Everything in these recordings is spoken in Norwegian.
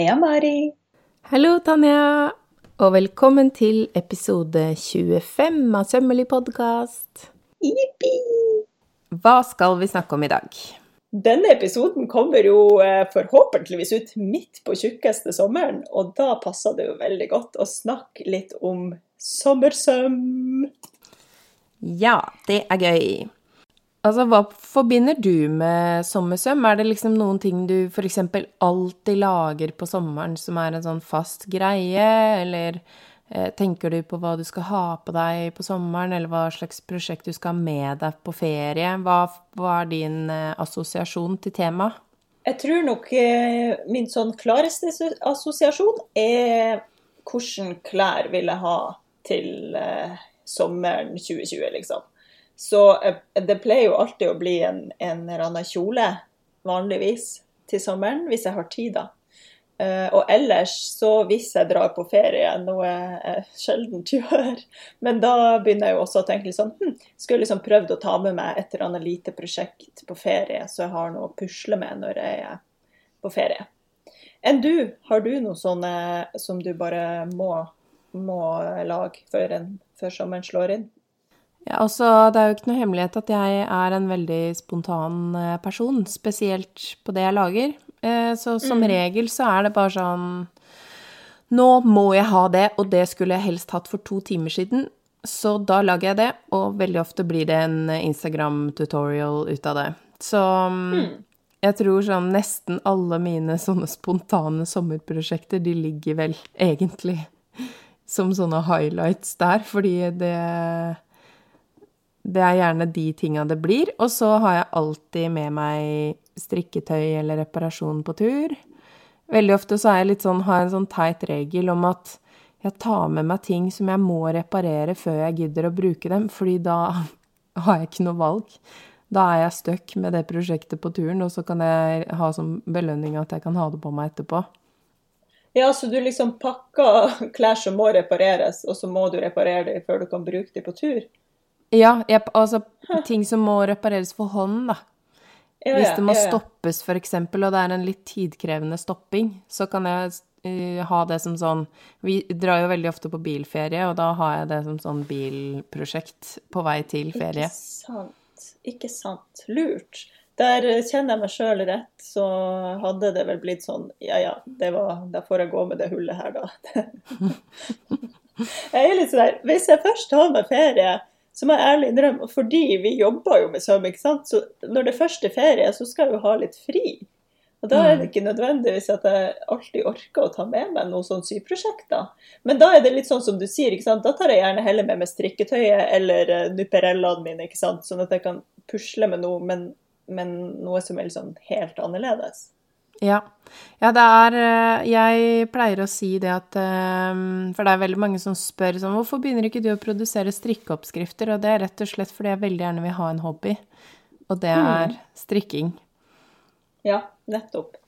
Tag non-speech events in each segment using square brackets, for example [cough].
Heia, Mari. Hallo, Tanja. Og velkommen til episode 25 av Sømmelig podkast. Jippi! Hva skal vi snakke om i dag? Denne episoden kommer jo eh, forhåpentligvis ut midt på tjukkeste sommeren, og da passer det jo veldig godt å snakke litt om sommersøm. Ja, det er gøy. Altså, hva forbinder du med sommersøm? Er det liksom noen ting du f.eks. alltid lager på sommeren som er en sånn fast greie, eller eh, tenker du på hva du skal ha på deg på sommeren, eller hva slags prosjekt du skal ha med deg på ferie? Hva, hva er din eh, assosiasjon til temaet? Jeg tror nok eh, min sånn klareste assosiasjon er hvordan klær vil jeg ha til eh, sommeren 2020, liksom. Så eh, det pleier jo alltid å bli en, en eller annen kjole, vanligvis, til sommeren, hvis jeg har tid, da. Uh, og ellers, så hvis jeg drar på ferie, noe jeg sjelden gjør, [laughs] men da begynner jeg jo også å tenke litt sånn hm, Skulle liksom prøvd å ta med meg et eller annet lite prosjekt på ferie, så jeg har noe å pusle med når jeg er på ferie. Enn du, har du noe sånne som du bare må, må lage før, før sommeren slår inn? Ja, altså, det er jo ikke noe hemmelighet at jeg er en veldig spontan eh, person, spesielt på det jeg lager. Eh, så som mm. regel så er det bare sånn Nå må jeg ha det, og det skulle jeg helst hatt for to timer siden. Så da lager jeg det, og veldig ofte blir det en Instagram-tutorial ut av det. Så mm. jeg tror sånn nesten alle mine sånne spontane sommerprosjekter, de ligger vel egentlig som sånne highlights der, fordi det det er gjerne de tinga det blir. Og så har jeg alltid med meg strikketøy eller reparasjon på tur. Veldig ofte så er jeg litt sånn, har en sånn teit regel om at jeg tar med meg ting som jeg må reparere før jeg gidder å bruke dem, fordi da [laughs] har jeg ikke noe valg. Da er jeg stuck med det prosjektet på turen, og så kan jeg ha som belønning at jeg kan ha det på meg etterpå. Ja, så du liksom pakker klær som må repareres, og så må du reparere dem før du kan bruke dem på tur? Ja, jeg, altså ting som må repareres for hånd, da. Ja, Hvis det må ja, ja. stoppes, eksempel, og det er en litt tidkrevende stopping, så kan jeg uh, ha det som sånn Vi drar jo veldig ofte på bilferie, og da har jeg det som sånn bilprosjekt på vei til ferie. Ikke sant. Ikke sant. Lurt. Der kjenner jeg meg sjøl rett, så hadde det vel blitt sånn Ja ja, det var, da får jeg gå med det hullet her, da. [laughs] jeg er litt sånn der Hvis jeg først har meg ferie så må jeg ærlig innrømme, fordi vi jobber jo med søm, ikke sant? så når det først er ferie, så skal jeg jo ha litt fri. Og da er det mm. ikke nødvendigvis at jeg alltid orker å ta med meg noen sånne syprosjekter. Men da er det litt sånn som du sier, ikke sant? da tar jeg gjerne heller med meg strikketøyet eller uh, nuperellaene mine, ikke sant? sånn at jeg kan pusle med noe, men, men noe som er liksom helt annerledes. Ja. ja. det er eh, Jeg pleier å si det at eh, For det er veldig mange som spør sånn Hvorfor begynner ikke du å produsere strikkeoppskrifter? Og det er rett og slett fordi jeg veldig gjerne vil ha en hobby. Og det er mm. strikking. Ja, nettopp.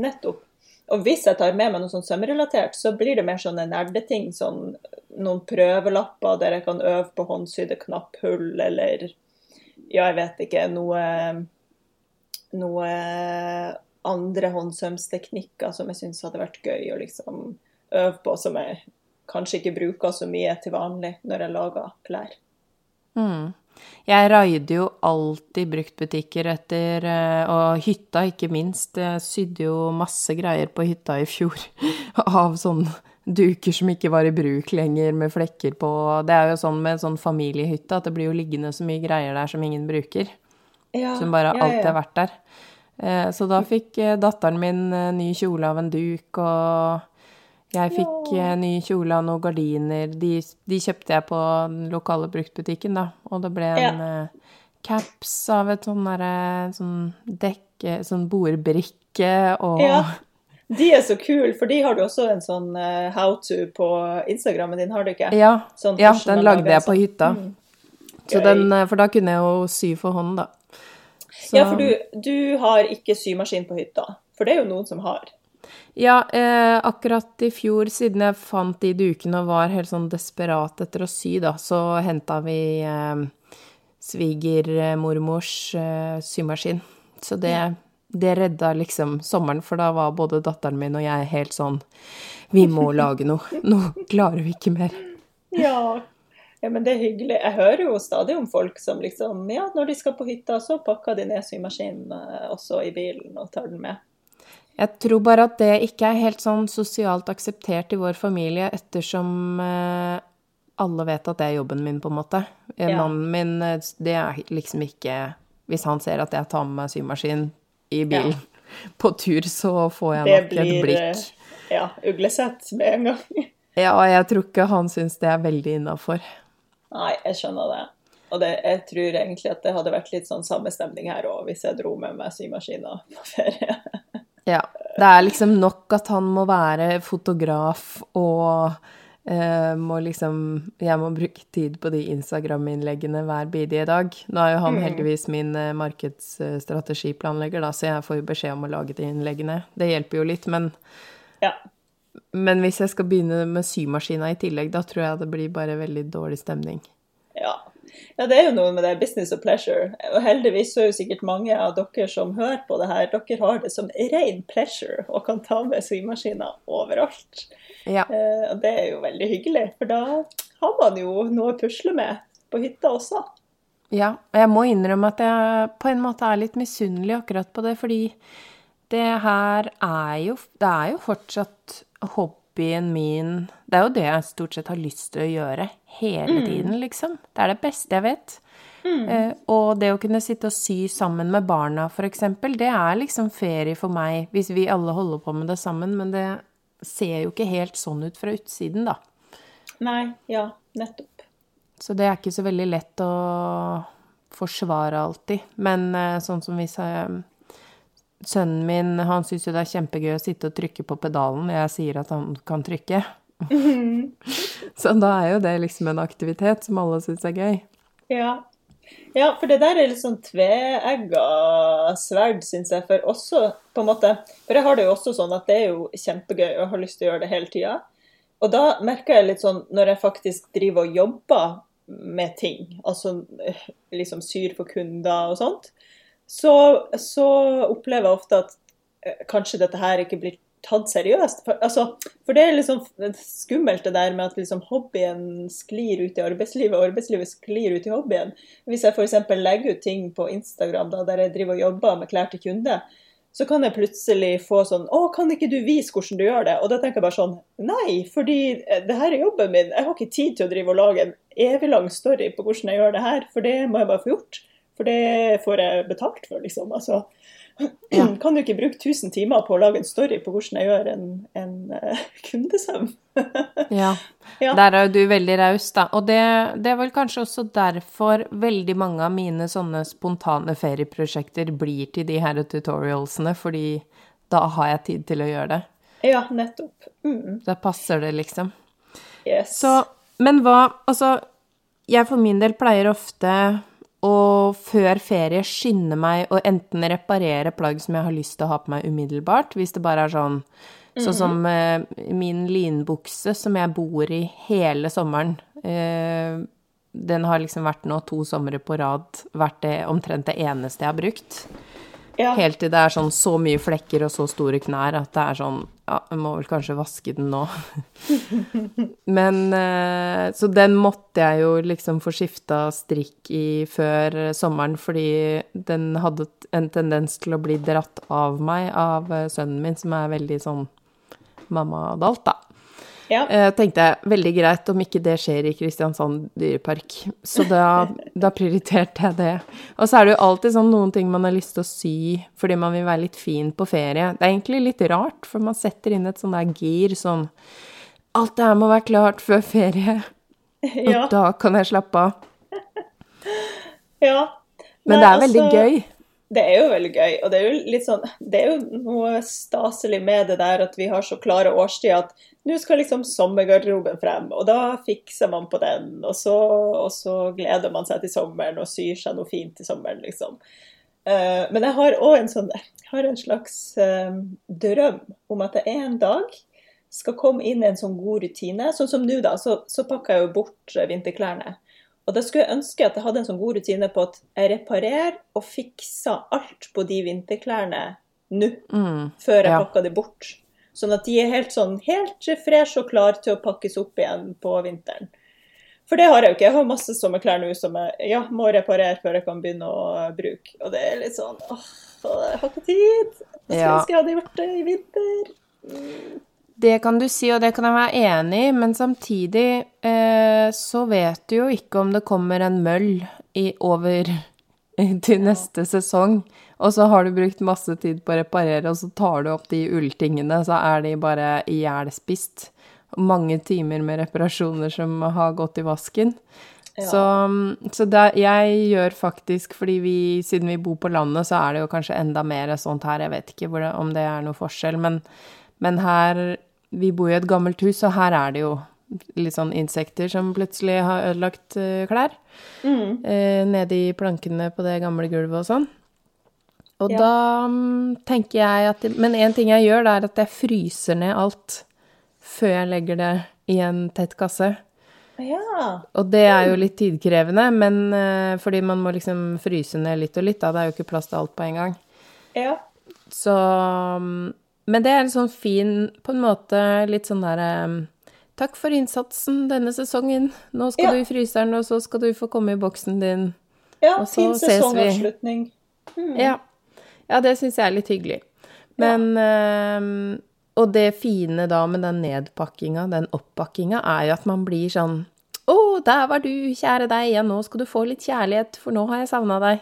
Nettopp. Og hvis jeg tar med meg noe sånn sømrelatert, så blir det mer sånne nerdeting. Sånn noen prøvelapper der jeg kan øve på håndsydde knapphull, eller ja, jeg vet ikke, noe noe andre håndsømsteknikker som jeg syns hadde vært gøy å liksom øve på, som jeg kanskje ikke bruker så mye til vanlig når jeg lager klær. Mm. Jeg raider jo alltid bruktbutikker etter eh, Og hytta, ikke minst. Jeg sydde jo masse greier på hytta i fjor [laughs] av sånne duker som ikke var i bruk lenger, med flekker på. Det er jo sånn med sånn familiehytte at det blir jo liggende så mye greier der som ingen bruker. Ja, som bare ja, alltid har vært der. Eh, så da fikk eh, datteren min eh, ny kjole av en duk, og jeg fikk ny kjole av noen gardiner. De, de, kjøpte jeg på den lokale bruktbutikken, da, og det ble en ja. caps av et sånn derre sånn dekke, sånn bordbrikke og ja. De er så kule, for de har du også en sånn how to på Instagrammen din, har du ikke? Ja, sånn ja den lagde jeg på sånn. hytta. Mm. Den, for da kunne jeg jo sy for hånd, da. Så... Ja, for du, du, har ikke symaskin på hytta, for det er jo noen som har. Ja, eh, akkurat i fjor, siden jeg fant de dukene og var helt sånn desperat etter å sy, da, så henta vi eh, svigermormors eh, symaskin. Så det, det redda liksom sommeren, for da var både datteren min og jeg helt sånn Vi må lage noe. Nå klarer vi ikke mer. Ja. Ja, men det er hyggelig. Jeg hører jo stadig om folk som liksom Ja, når de skal på hytta, så pakker de ned symaskinen eh, også i bilen og tar den med. Jeg tror bare at det ikke er helt sånn sosialt akseptert i vår familie, ettersom eh, alle vet at det er jobben min, på en måte. Ja. Mannen min, eh, det er liksom ikke Hvis han ser at jeg tar med meg symaskin i bilen ja. [laughs] på tur, så får jeg nok blir, et blikk. Ja, uglesett med en gang. [laughs] ja, jeg tror ikke han syns det er veldig innafor. Nei, jeg skjønner det. Og det, jeg tror egentlig at det hadde vært litt sånn samme stemning her òg, hvis jeg dro med meg symaskina på ferie. [laughs] ja. Det er liksom nok at han må være fotograf og eh, må liksom Jeg må bruke tid på de Instagram-innleggene hver bidige dag. Nå er jo han mm. heldigvis min uh, markedsstrategiplanlegger, da, så jeg får jo beskjed om å lage de innleggene. Det hjelper jo litt, men ja. Men hvis jeg skal begynne med symaskina i tillegg, da tror jeg det blir bare veldig dårlig stemning. Ja. ja det er jo noe med det business og pleasure. Og heldigvis så er jo sikkert mange av dere som hører på det her, dere har det som ren pleasure og kan ta med symaskiner overalt. Ja. Eh, og det er jo veldig hyggelig, for da har man jo noe å pusle med på hytta også. Ja, og jeg må innrømme at jeg på en måte er litt misunnelig akkurat på det, fordi det her er jo Det er jo fortsatt hobbyen min Det er jo det jeg stort sett har lyst til å gjøre hele mm. tiden, liksom. Det er det beste jeg vet. Mm. Eh, og det å kunne sitte og sy sammen med barna, eksempel, det er liksom ferie for meg, hvis vi alle holder på med det sammen, men det ser jo ikke helt sånn ut fra utsiden, da. Nei, ja, nettopp. Så det er ikke så veldig lett å forsvare alltid. Men eh, sånn som vi jeg, Sønnen min han syns jo det er kjempegøy å sitte og trykke på pedalen når jeg sier at han kan trykke. [laughs] så da er jo det liksom en aktivitet som alle syns er gøy. Ja, ja, for det der er litt sånn tveegga sverd, syns jeg. For også, på en måte For jeg har det jo også sånn at det er jo kjempegøy og har lyst til å gjøre det hele tida. Og da merker jeg litt sånn når jeg faktisk driver og jobber med ting, altså liksom syr for kunder og sånt, så, så opplever jeg ofte at eh, kanskje dette her ikke blir tatt seriøst. For, altså, for, det er liksom skummelt det der med at liksom hobbyen sklir ut i arbeidslivet, og arbeidslivet sklir ut i hobbyen. Hvis jeg f.eks. legger ut ting på Instagram da, der jeg driver og jobber med klær til kunde, så kan jeg plutselig få sånn Å, kan ikke du vise hvordan du gjør det? Og da tenker jeg bare sånn Nei, fordi eh, det her er jobben min. Jeg har ikke tid til å drive og lage en evig lang story på hvordan jeg gjør det her, for det må jeg bare få gjort. For det får jeg betalt for, liksom. Altså, [clears throat] ja. Kan du ikke bruke 1000 timer på å lage en story på hvordan jeg gjør en, en [laughs] uh, kundesøm? [laughs] ja. ja. Der er jo du veldig raus, da. Og det, det, er vel kanskje også derfor veldig mange av mine sånne spontane ferieprosjekter blir til de her tutorialsene, fordi da har jeg tid til å gjøre det. Ja, nettopp. Mm. Da passer det, liksom. Yes. Så, men hva Altså, jeg for min del pleier ofte og før ferie skynde meg å enten reparere plagg som jeg har lyst til å ha på meg umiddelbart, hvis det bare er sånn Sånn som eh, min linbukse som jeg bor i hele sommeren. Eh, den har liksom vært nå to somre på rad vært det omtrent det eneste jeg har brukt. Ja. Helt til det er sånn så mye flekker og så store knær at det er sånn Ja, jeg må vel kanskje vaske den nå. [laughs] Men eh, Så den måtte jeg jo liksom få skifta strikk i før sommeren, fordi den hadde en tendens til å bli dratt av meg av eh, sønnen min, som er veldig sånn mammadalt, da. Ja. Uh, tenkte jeg veldig greit om ikke det skjer i Kristiansand dyrepark. Så da, da, prioriterte jeg det. Og så er det jo alltid sånn noen ting man har lyst til å sy fordi man vil være litt fin på ferie. Det er egentlig litt rart, for man setter inn et sånn der gir sånn Alt det her må være klart før ferie. [laughs] Og da kan jeg slappe av. Ja. Men Nei, det er veldig altså... gøy. Det er jo veldig gøy, og det er jo litt sånn Det er jo noe staselig med det der at vi har så klare årstider at nå skal liksom sommergarderoben frem, og da fikser man på den. Og så, og så, gleder man seg til sommeren og syr seg noe fint til sommeren, liksom. Uh, men jeg har òg en sånn Jeg har en slags uh, drøm om at jeg en dag skal komme inn i en sånn god rutine. Sånn som nå, da, så, så pakker jeg jo bort vinterklærne. Og da skulle jeg ønske at jeg hadde en sånn god rutine på at jeg reparerer og fikser alt på de vinterklærne nå, Mm. før jeg Ja. pakker de bort. Sånn at de er helt sånn helt fresh og klar til å pakkes opp igjen på vinteren. For det har jeg jo ikke. Jeg har masse sommerklær nå som jeg ja, må reparere før jeg kan begynne å bruke. Og det er litt sånn åh, jeg har ikke tid. Jeg skulle Ja. ønske jeg hadde gjort det i vinter. Det kan du si, og det kan jeg være enig i, men samtidig eh, så vet du jo ikke om det kommer en møll i, over [laughs] til neste sesong, og så har du brukt masse tid på å reparere, og så tar du opp de ulltingene, så er de bare ihjelspist. Mange timer med reparasjoner som har gått i vasken. Ja. Så, så det, jeg gjør faktisk, fordi vi, siden vi bor på landet, så er det jo kanskje enda mer sånt her. Jeg vet ikke det, om det er noe forskjell, men, men her Vi bor i et gammelt hus, og her er det jo litt sånn insekter som plutselig har ødelagt eh, klær. Mm. Eh, nede i plankene på det gamle gulvet og sånn. Og Ja. da mm, tenker jeg at Men én ting jeg gjør, det er at jeg fryser ned alt før jeg legger det i en tett kasse. Ja. Og det er jo litt tidkrevende, men eh, fordi man må liksom fryse ned litt og litt, da. Det er jo ikke plass til alt på en gang. ja. Så mm, Men det er en sånn fin, på en måte litt sånn derre Takk for innsatsen denne sesongen. Nå skal Ja. du i fryseren, og så skal du få komme i boksen din. Ja, Og så fin ses vi. Ja. ja, det syns jeg er litt hyggelig. Men eh, Og det fine da med den nedpakkinga, den oppakkinga, er jo at man blir sånn Å, der var du, kjære deg, ja, nå skal du få litt kjærlighet, for nå har jeg savna deg.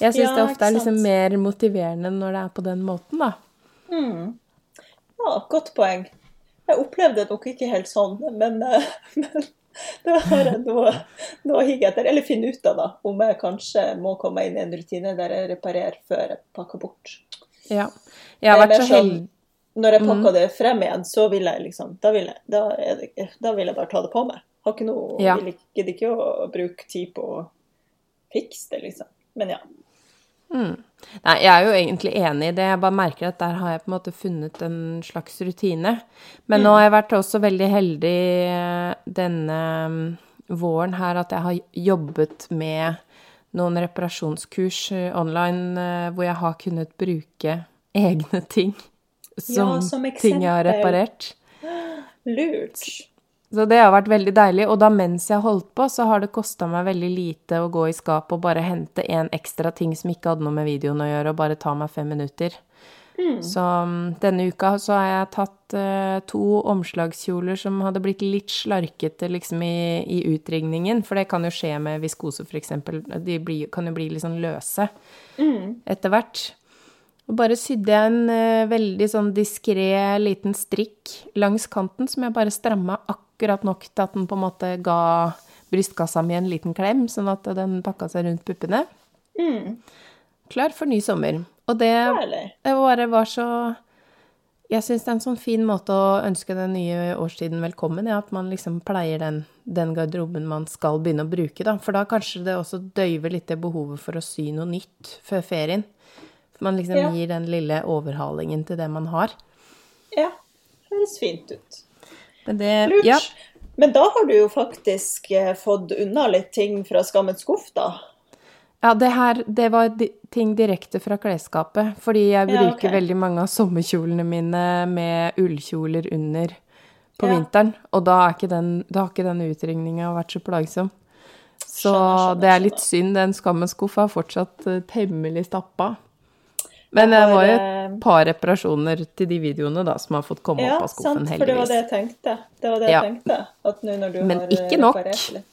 Jeg syns Ja, det ofte er liksom mer motiverende når det er på den måten, da. Ja, godt poeng. Jeg opplevde det nok ikke helt sånn, men, eh, [laughs] men det jeg noe, noe å higge etter. Eller finne ut av, da, om jeg kanskje må komme inn i en rutine der jeg reparerer før jeg pakker bort. Ja. Jeg har vært så sånn- heldig Når jeg pakker det frem igjen, så vil jeg liksom Da vil jeg, da det, da vil jeg bare ta det på meg. Har ikke noe, Ja. vil ikke, gidder ikke å bruke tid på å fikse det, liksom. Men ja. Nei, jeg er jo egentlig enig i det. Jeg bare merker at der har jeg på en måte funnet en slags rutine. Men nå har jeg vært også veldig heldig eh, denne mm, våren her at jeg har jobbet med noen reparasjonskurs eh, online eh, hvor jeg har kunnet bruke egne ting som, som ting jeg har reparert. Lurt. Så det har vært veldig deilig. Og da mens jeg holdt på, så har det kosta meg veldig lite å gå i skapet og bare hente en ekstra ting som ikke hadde noe med videoen å gjøre, og bare ta meg fem minutter. Så mm, denne uka så har jeg tatt uh, to omslagskjoler som hadde blitt litt slarkete liksom i, i utringningen, for det kan jo skje med viskose eksempel. De blir, kan jo bli litt sånn løse etter hvert. Og bare sydde jeg en uh, veldig sånn diskré liten strikk langs kanten som jeg bare stramma akkurat nok til at den på en måte ga brystkassa mi en liten klem, sånn at den pakka seg rundt puppene. Klar for ny sommer. Og det, det bare var så Jeg syns det er en sånn fin måte å ønske den nye årstiden velkommen, ja, at man liksom pleier den, den garderoben man skal begynne å bruke, da. For da kanskje det også døyver litt det behovet for å sy noe nytt før ferien. For man liksom Ja. gir den lille overhalingen til det man har. Ja. Høres fint ut. Men det Lurt. Ja. Men da har du jo faktisk eh, fått unna litt ting fra skammens skuff, da. Ja, det her, det var ting direkte fra klesskapet. Fordi jeg Ja, bruker veldig mange av sommerkjolene mine med ullkjoler under på Ja. vinteren. Og da, ikke den, da har ikke den utringninga vært så plagsom. Så Skjønner, skjønner, det er litt skjønner. synd. Den skammens skuff er fortsatt eh, temmelig stappa. Men det var jo et eh, par reparasjoner til de videoene da, som har fått komme Ja, opp av skuffen, sant, for det var det jeg tenkte. Det var det Ja. jeg tenkte. At nå når du Men har eh, ikke nok. reparert litt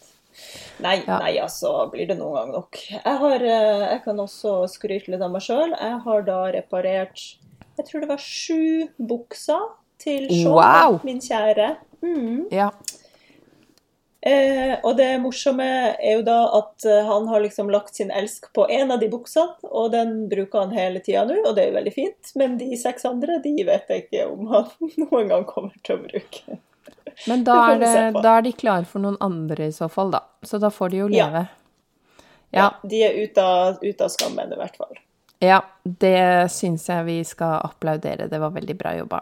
Nei, Ja. nei, altså, blir det noen gang nok. Jeg, har, eh, jeg kan også skryte litt av meg sjøl. Jeg har da reparert Jeg tror det var sju bukser til Shaw, Wow! min kjære. Mm. Ja. Eh, og det morsomme er jo da at eh, han har liksom lagt sin elsk på en av de buksene, og den bruker han hele tida nå, og det er jo veldig fint. Men de seks andre, de vet jeg ikke om han [laughs] noen gang kommer til å bruke. Men da er, det, da er de klare for noen andre i så fall, da. Så da får de jo Ja. leve. Ja, de er ute av, ut av skammen, i hvert fall. Ja, det syns jeg vi skal applaudere. Det var veldig bra jobba.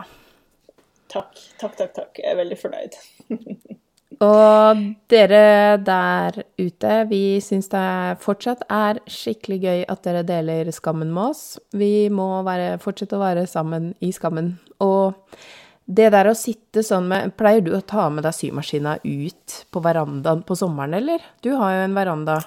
Takk, takk, takk. takk. Jeg er veldig fornøyd. [laughs] Og dere der ute, vi syns det fortsatt er skikkelig gøy at dere deler skammen med oss. Vi må være, fortsette å være sammen i skammen. Og det der å sitte sånn med Pleier du å ta med deg symaskina ut på verandaen på sommeren, eller? Du har jo en veranda.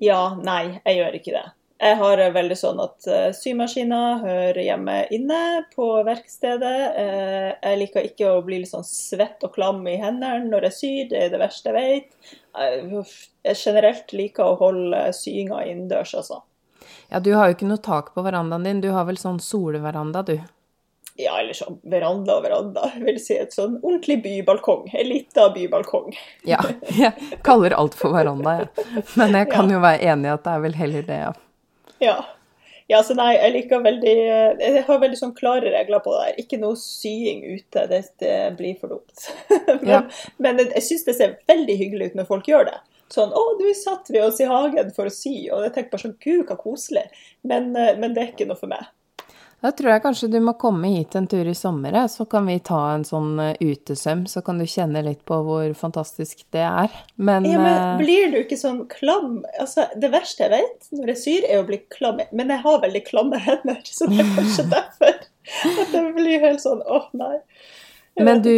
Ja, nei, jeg gjør ikke det. Jeg har veldig sånn at symaskiner hører hjemme inne på verkstedet. Uh, jeg liker ikke å bli litt sånn svett og klam i hendene når jeg syr, det er det verste jeg vet. Uh, jeg generelt liker å holde syinga innendørs, altså. Ja, du har jo ikke noe tak på verandaen din, du har vel sånn solveranda, du? Ja, eller sånn veranda og veranda. Jeg vil si et sånn ordentlig bybalkong. En lita bybalkong. ja, [laughs] jeg kaller alt for veranda, jeg. Ja. Men jeg kan ja. jo være enig i at det er vel heller det, ja. [laughs] Ja. ja. så nei, jeg liker veldig Jeg har veldig sånn klare regler på det her. Ikke noe sying ute. Det, det blir for dumt. [laughs] men, ja. men jeg syns det ser veldig hyggelig ut når folk gjør det. Sånn 'Å, nå satt vi oss i hagen for å sy', og jeg tenker bare sånn 'Gud, så koselig'. Men, eh, men det er ikke noe for meg. Da tror jeg kanskje du må komme hit en tur i sommer, så kan vi ta en sånn eh, utesøm. Så kan du kjenne litt på hvor fantastisk det er. Men, ja, men eh, blir du ikke sånn klam? Altså, det verste jeg vet når jeg syr, er å bli klam. Men jeg har veldig klamme hender, så det er kanskje [laughs] derfor at det blir helt sånn åh, oh, nei. Jeg men du,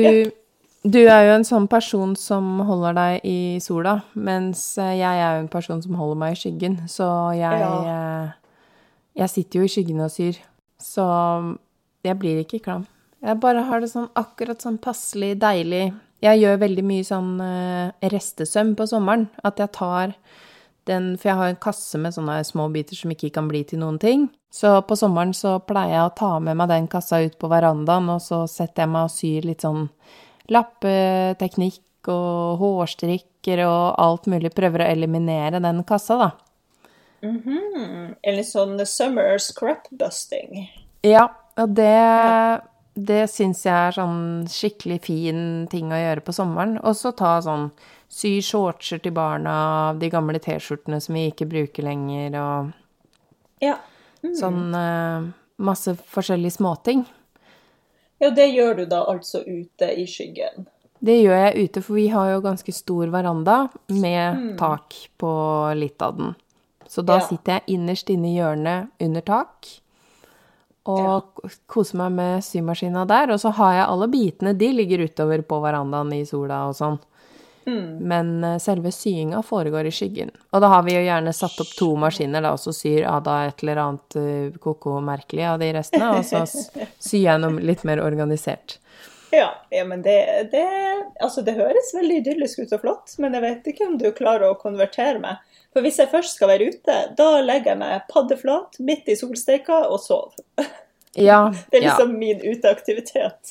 du er jo en sånn person som holder deg i sola, mens eh, jeg er jo en person som holder meg i skyggen. Så jeg, ja. jeg sitter jo i skyggen og syr. Så jeg blir ikke klam. Jeg bare har det sånn akkurat sånn passelig deilig. Jeg gjør veldig mye sånn uh, restesøm på sommeren. At jeg tar den For jeg har en kasse med sånne små biter som ikke kan bli til noen ting. Så på sommeren så pleier jeg å ta med meg den kassa ut på verandaen, og så setter jeg meg og syr litt sånn lappeteknikk og hårstrikker og alt mulig. Prøver å eliminere den kassa, da. Mm -hmm. En sånn summer scrap-busting. Ja, og det, det syns jeg er sånn skikkelig fin ting å gjøre på sommeren. Og så ta sånn sy shortser til barna av de gamle T-skjortene som vi ikke bruker lenger, og ja. Mm. sånn uh, masse forskjellige småting. Ja, det gjør du da altså ute i skyggen? Det gjør jeg ute, for vi har jo ganske stor veranda med mm. tak på litt av den. Så da ja. sitter jeg innerst inne i hjørnet under tak og ja. koser meg med symaskina der. Og så har jeg alle bitene, de ligger utover på verandaen i sola og sånn. Mm. Men uh, selve syinga foregår i skyggen. Og da har vi jo gjerne satt opp to maskiner, da, og så syr Ada et eller annet uh, ko-ko merkelig av de restene, og så [laughs] syr jeg noe litt mer organisert. Ja, ja men det, det, altså det høres veldig idyllisk ut og flott, men jeg vet ikke om du klarer å konvertere meg for hvis jeg først skal være ute, da legger jeg meg paddeflat midt i solsteika og sover. [laughs] Ja, [laughs] det er liksom ja. min uteaktivitet.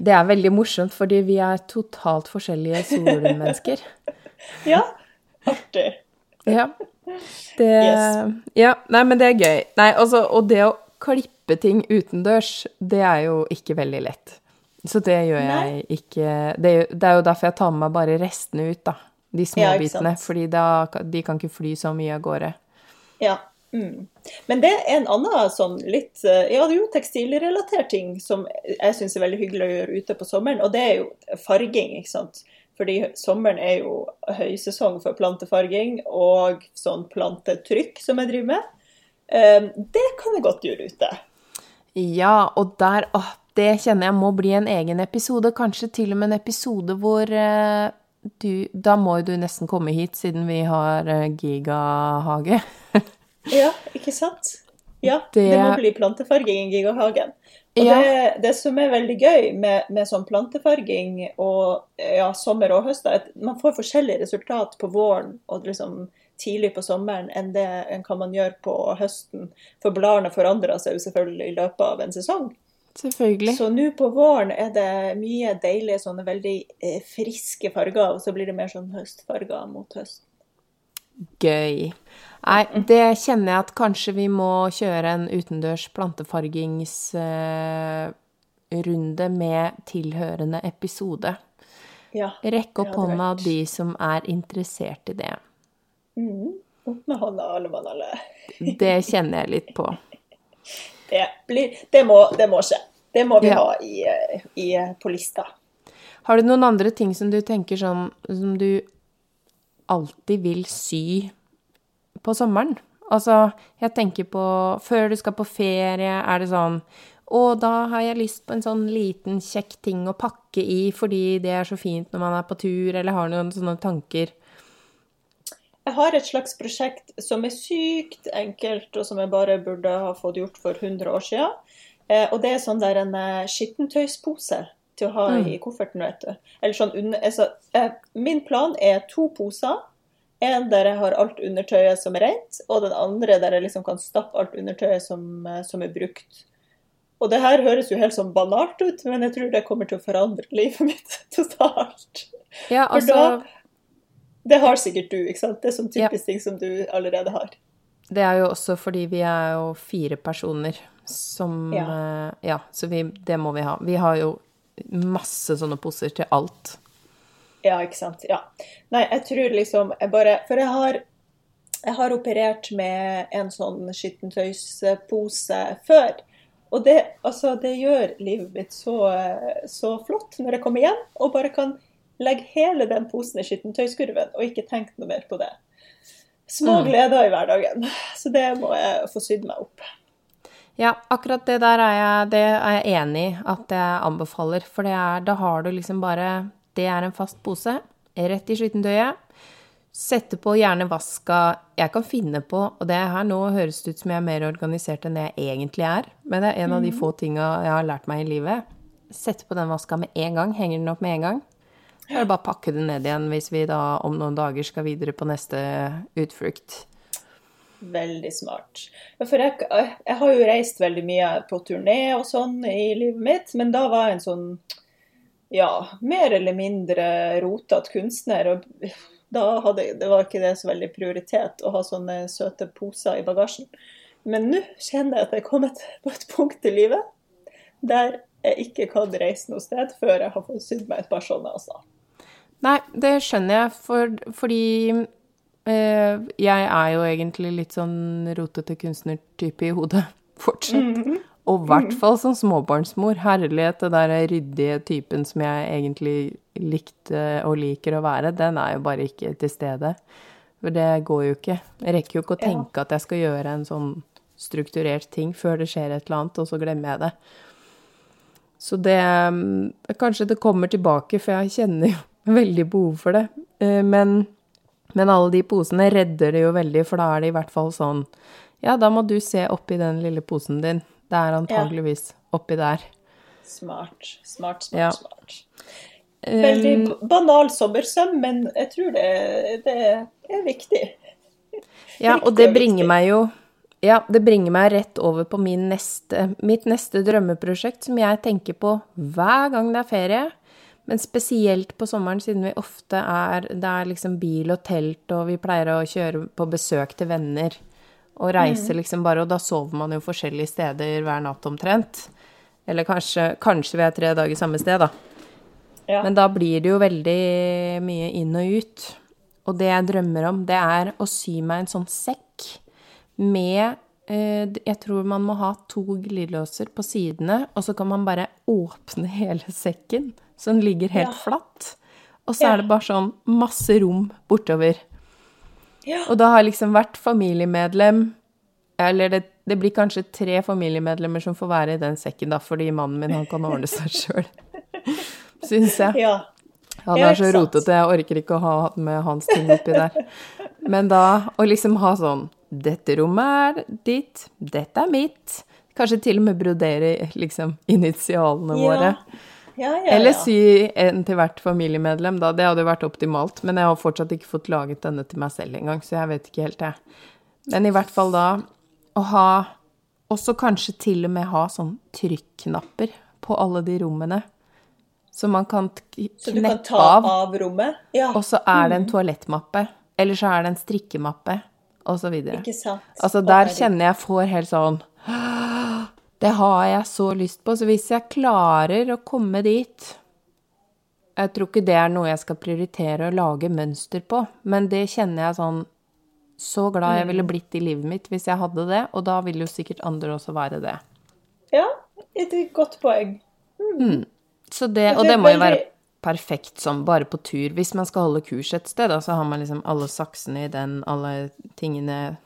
Det er veldig morsomt, fordi vi er totalt forskjellige solmennesker. [laughs] ja. Artig. Ja. Det yes. Ja, nei, men det er gøy. Nei, altså, og det å klippe ting utendørs, det er jo ikke veldig lett. Så det gjør jeg ikke det det er jo derfor jeg tar med meg bare restene ut, da de små ja, fordi da, de kan ikke fly så mye av gårde. Ja. Mm. Men det er en annen sånn litt eh, Ja, det er jo tekstilrelatert ting som jeg syns er veldig hyggelig å gjøre ute på sommeren, og det er jo farging, ikke sant. Fordi sommeren er jo høysesong for plantefarging og sånn plantetrykk som jeg driver med. Ehm, det kan jeg godt gjøre ute. Ja, og der Åh, det kjenner jeg må bli en egen episode. Kanskje til og med en episode hvor eh, du, da må du nesten komme hit, siden vi har eh, gigahage. [laughs] ja, ikke sant? Ja, det, det må bli plantefarging i gigahagen. Og ja. det, det, som er veldig gøy med, med sånn plantefarging og ja, sommer og høst, er at man får forskjellig resultat på våren og liksom tidlig på sommeren enn det enn kan man gjør på høsten. For bladene forandrer seg jo selvfølgelig i løpet av en sesong. Selvfølgelig. Så nå på våren er det mye deilige, sånne veldig eh, friske farger, og så blir det mer sånn høstfarger mot høsten. Gøy. Nei, det kjenner jeg at kanskje vi må kjøre en utendørs plantefargingsrunde eh, med tilhørende episode. Ja, Rekk opp hånda de som er interessert i det. Mm. Opp med hånda, alle mann alle. det kjenner jeg litt på. Det, blir, det, må, det må, skje. Det må vi ja. ha i, i, på lista. Har du noen andre ting som du tenker sånn Som du alltid vil sy på sommeren? Altså, jeg tenker på Før du skal på ferie, er det sånn Å, da har jeg lyst på en sånn liten, kjekk ting å pakke i fordi det er så fint når man er på tur, eller har noen sånne tanker. Jeg har et slags prosjekt som er sykt enkelt, og som jeg bare burde ha fått gjort for 100 år siden. Eh, og det er sånn der en eh, skittentøyspose til å ha Mm. i kofferten, vet du. Eller sånn under, altså, eh, min plan er to poser. En der jeg har alt undertøyet som er rent, og den andre der jeg liksom kan stappe alt undertøyet som, som er brukt. Og det her høres jo helt sånn banalt ut, men jeg tror det kommer til å forandre livet mitt [laughs] totalt. Ja, For altså da Det har sikkert du, ikke sant? Det er sånn Ja. typisk ting som du allerede har. Det er jo også fordi vi er jo fire personer som Ja. eh, Ja, så vi, det må vi ha. Vi har jo masse sånne poser til alt. Ja, ikke sant. Ja. Nei, jeg tror liksom jeg bare For jeg har, jeg har operert med en sånn skittentøyspose før. Og det, altså, det gjør livet mitt så, så flott når jeg kommer hjem og bare kan legge hele den posen i skittentøyskurven og ikke tenk noe mer på det. Små Mm. gleder i hverdagen. Så det må jeg få sydd meg opp. Ja, akkurat det der er jeg, det er jeg enig i at jeg anbefaler. For det er, da har du liksom bare Det er en fast pose, rett i skittentøyet. Sette på gjerne vaska Jeg kan finne på, og det her nå høres det ut som jeg er mer organisert enn jeg egentlig er, men det er en av de få tinga jeg har lært meg i livet. Sette på den vaska med en gang. Henger den opp med en gang. Så er det bare å pakke det ned igjen hvis vi da om noen dager skal videre på neste utflukt. Veldig smart. Ja, For jeg, jeg har jo reist veldig mye på turné og sånn i livet mitt, men da var jeg en sånn ja, mer eller mindre rotete kunstner. Og da hadde, det var ikke det så veldig prioritet å ha sånne søte poser i bagasjen. Men nå kjenner jeg at jeg er kommet på et punkt i livet der jeg ikke kan reise noe sted før jeg har fått sydd meg et par sånne. Altså. Nei, det skjønner jeg, for, fordi eh, jeg er jo egentlig litt sånn rotete kunstnertype i hodet [laughs] fortsatt. Og i hvert fall som småbarnsmor. Herlighet, det der ryddige typen som jeg egentlig likte og liker å være, den er jo bare ikke til stede. For det går jo ikke. Jeg rekker jo ikke å tenke at jeg skal gjøre en sånn strukturert ting før det skjer et eller annet, og så glemmer jeg det. Så det mm, Kanskje det kommer tilbake, for jeg kjenner jo veldig behov for det. Eh, Men, men alle de posene redder det jo veldig, for da er det i hvert fall sånn Ja, da må du se oppi den lille posen din. Det er antageligvis oppi der. Smart, smart, smart, Ja. smart. Veldig banal sommersøm, men jeg tror det, det er viktig. Ja, og det bringer meg jo Ja, det bringer meg rett over på min neste, mitt neste drømmeprosjekt, som jeg tenker på hver gang det er ferie. Men spesielt på sommeren, siden vi ofte er Det er liksom bil og telt, og vi pleier å kjøre på besøk til venner. Og reise liksom bare, og da sover man jo forskjellige steder hver natt omtrent. Eller kanskje, kanskje vi er tre dager samme sted, da. Ja. Men da blir det jo veldig mye inn og ut. Og det jeg drømmer om, det er å sy meg en sånn sekk med eh, Jeg tror man må ha to glidelåser på sidene, og så kan man bare åpne [laughs] hele sekken, så den ligger helt Ja. flatt. Og så Ja. er det bare sånn masse rom bortover. Ja. Og da har liksom hvert familiemedlem Eller det, det blir kanskje tre familiemedlemmer som får være i den sekken, da, fordi mannen min han kan ordne seg sjøl. [laughs] Syns jeg. ja. Han er så rotete, jeg orker ikke å ha med hans ting oppi der. Men da å liksom ha sånn Dette rommet er ditt, dette er mitt. Kanskje til og med brodere liksom initialene våre. Ja, ja, Eller si en til hvert familiemedlem, da. Det hadde jo vært optimalt. Men jeg har fortsatt ikke fått laget denne til meg selv engang, så jeg vet ikke helt, jeg. Men i hvert fall da å ha Også kanskje til og med ha sånn trykknapper på alle de rommene. Så man kan t- Så du kan kneppe ta av. av rommet? Ja, Og så er det en toalettmappe. Eller så er det en strikkemappe, og så videre. ikke sant. Altså, der kjenner jeg får helt sånn Det har jeg så lyst på. Så hvis jeg klarer å komme dit Jeg tror ikke det er noe jeg skal prioritere å lage mønster på, men det kjenner jeg sånn Så glad jeg Mm. ville blitt i livet mitt hvis jeg hadde det, og da vil jo sikkert andre også være det. Ja, et godt poeng. Så det, og det må jo være perfekt som bare på tur. Hvis man skal holde kurs et sted, da, så har man liksom alle saksene i den, alle tingene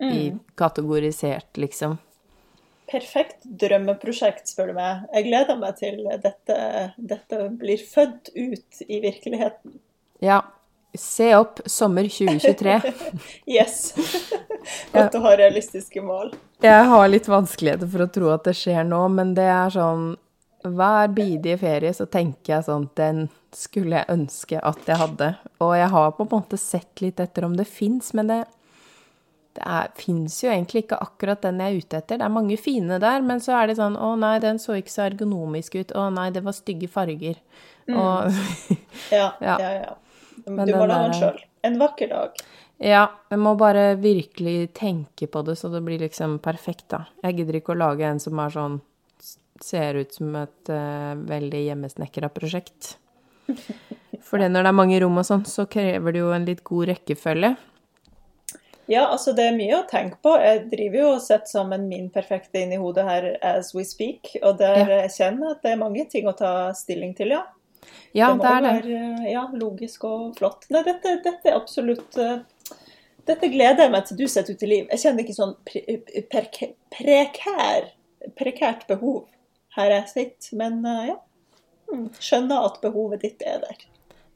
i kategorisert, liksom. Perfekt drømmeprosjekt, spør du meg. Jeg gleder meg til dette, dette blir født ut i virkeligheten. Ja. Se opp sommer 2023. [laughs] Yes. Godt å ha realistiske mål. Jeg har litt vanskeligheter for å tro at det skjer nå, men det er sånn Hver bidige ferie så tenker jeg sånn Den skulle jeg ønske at jeg hadde. Og jeg har på en måte sett litt etter om det fins, men det, det fins jo egentlig ikke akkurat den jeg er ute etter. Det er mange fine der, men så er det sånn Å nei, den så ikke så ergonomisk ut. Å nei, det var stygge farger. Og Ja, [laughs] Ja. ja, ja. Du Men må lage la den sjøl. En vakker dag. Ja, jeg må bare virkelig tenke på det, så det blir liksom perfekt, da. Jeg gidder ikke å lage en som er sånn Ser ut som et uh, veldig hjemmesnekra prosjekt. [laughs] For når det er mange rom og sånn, så krever det jo en litt god rekkefølge. Ja, altså det er mye å tenke på. Jeg driver jo og setter sammen min perfekte inn i hodet her as we speak, og der Ja. jeg kjenner at det er mange ting å ta stilling til, ja. Ja, må det er det. være ja, logisk og flott. Nei, dette, dette er absolutt eh, Dette gleder jeg meg til du setter ut i liv. Jeg kjenner ikke sånn pre, prekær, prekært behov her jeg sitter, men eh, ja. Mm, Skjønner at behovet ditt er der.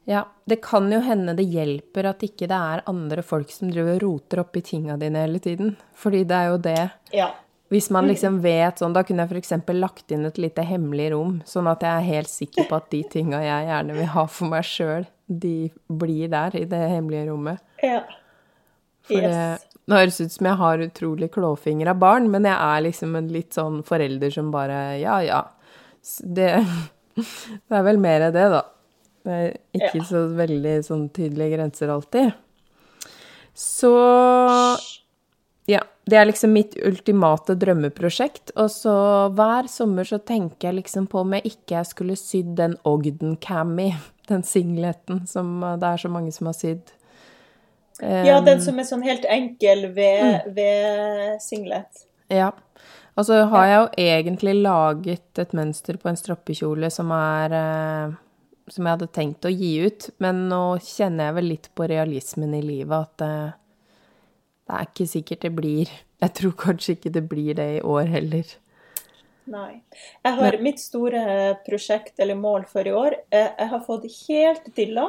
Ja, det kan jo hende det hjelper at ikke det er andre folk som driver og roter oppi tinga dine hele tiden. Fordi det er jo det Ja. Hvis man liksom vet sånn, da kunne jeg f.eks. lagt inn et lite hemmelig rom, sånn at jeg er helt sikker på at de tinga jeg gjerne vil ha for meg sjøl, de blir der i det hemmelige rommet. ja. For Yes. det, det høres ut som jeg har utrolig klåfingra barn, men jeg er liksom en litt sånn forelder som bare Ja, ja. Det, [laughs] det er vel mer det, da. Det er ikke Ja. så veldig sånn tydelige grenser alltid. Så ja, det er liksom mitt ultimate drømmeprosjekt. Og så hver sommer så tenker jeg liksom på om jeg ikke skulle sydd den Ogden-cammy, den singleten som eh, det er så mange som har sydd. ja, Um, den som er sånn helt enkel ved, ved singlet. Ja. Og så har jeg jo egentlig laget et mønster på en stroppekjole som er eh, Som jeg hadde tenkt å gi ut, men nå kjenner jeg vel litt på realismen i livet at det, det er ikke sikkert det blir Jeg tror kanskje ikke det blir det i år heller. Nei. Jeg har mitt store prosjekt eller mål for i år. eh, Jeg har fått helt dilla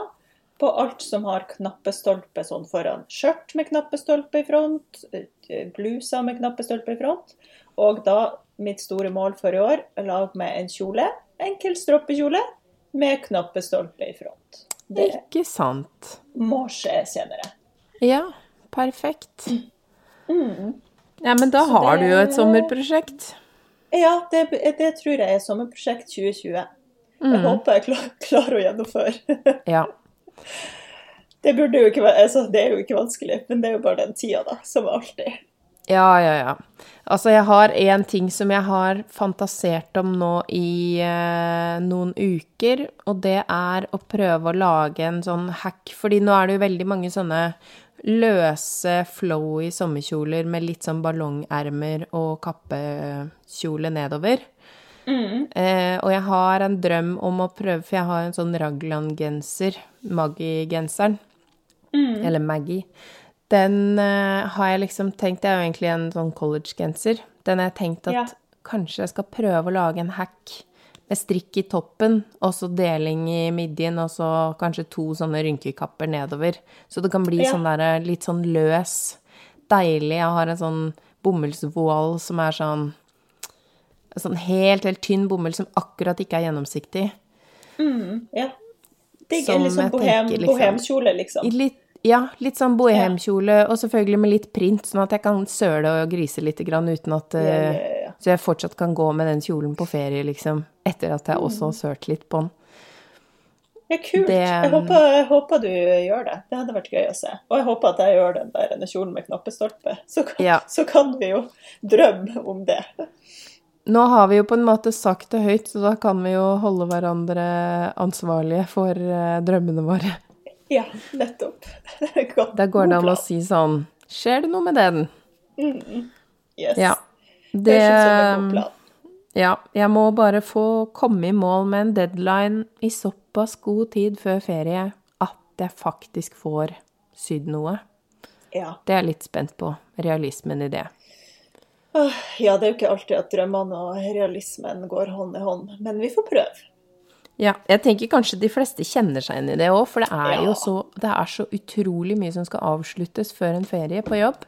på alt som har knappestolpe sånn foran. Skjørt med knappestolpe i front, eh, bluser med knappestolpe i front. Og da mitt store mål for i år lag meg en kjole, enkel stroppekjole, med knappestolpe i front. Det Ikke sant? må skje senere. Ja, perfekt. Ja, men da Så har det- du jo et sommerprosjekt. Ja, det, det tror jeg er sommerprosjekt 2020. Jeg håper jeg klar, klarer å gjennomføre. [laughs] Ja. Det jo ikke altså det er jo ikke vanskelig, men det er jo bare den tida, da, som alltid. Ja, ja, ja. Altså, jeg har én ting som jeg har fantasert om nå i eh, noen uker, og det er å prøve å lage en sånn hack, fordi nå er det jo veldig mange sånne løse, flowy sommerkjoler med litt sånn ballongermer og kappekjole nedover. Eh, og jeg har en drøm om å prøve, for jeg har en sånn Ragland-genser, Maggie-genseren, eller Maggie. Den uh, har jeg liksom tenkt, det er jo egentlig en sånn college-genser. Den har jeg tenkt at Ja. kanskje jeg skal prøve å lage en hack med strikk i toppen, og så deling i midjen, og så kanskje to sånne rynkekapper nedover. Så det kan bli Ja. sånn der, litt sånn løs, deilig. Jeg har en sånn bomullsvoal som er sånn sånn helt, helt tynn bomull som akkurat ikke er gjennomsiktig. Ja. Digg, litt sånn bohem, liksom- bohemkjole, liksom. Litt, ja, litt sånn bohemkjole, og selvfølgelig med litt print, sånn at jeg kan søle og grise litt grann uten at Ja, eh, ja, ja. Så jeg fortsatt kan gå med den kjolen på ferie, liksom, etter at jeg også har sølt litt på den. Ja, kult. Det- Jeg, håper, jeg håper du gjør det. Det hadde vært gøy å se. Og jeg håper at jeg gjør den der denne kjolen med knappestolpe. Så kan, Ja. så kan vi jo drømme om det. Nå har vi jo på en måte sagt det høyt, så da kan vi jo holde hverandre ansvarlige for eh, drømmene våre. [laughs] Ja, nettopp. [laughs] Godt. Da går det an å si sånn Skjer det noe med den? Yes. Ja. Det Det ut god plan. Ja, jeg må bare få komme i mål med en deadline i såpass god tid før ferie at jeg faktisk får sydd noe. Ja. Det er jeg litt spent på, realismen i det. Ja, det er jo ikke alltid at drømmene og realismen går hånd i hånd, men vi får prøve. Ja, jeg tenker kanskje de fleste kjenner seg inn i det òg, for det er Ja. jo så, det er så utrolig mye som skal avsluttes før en ferie på jobb.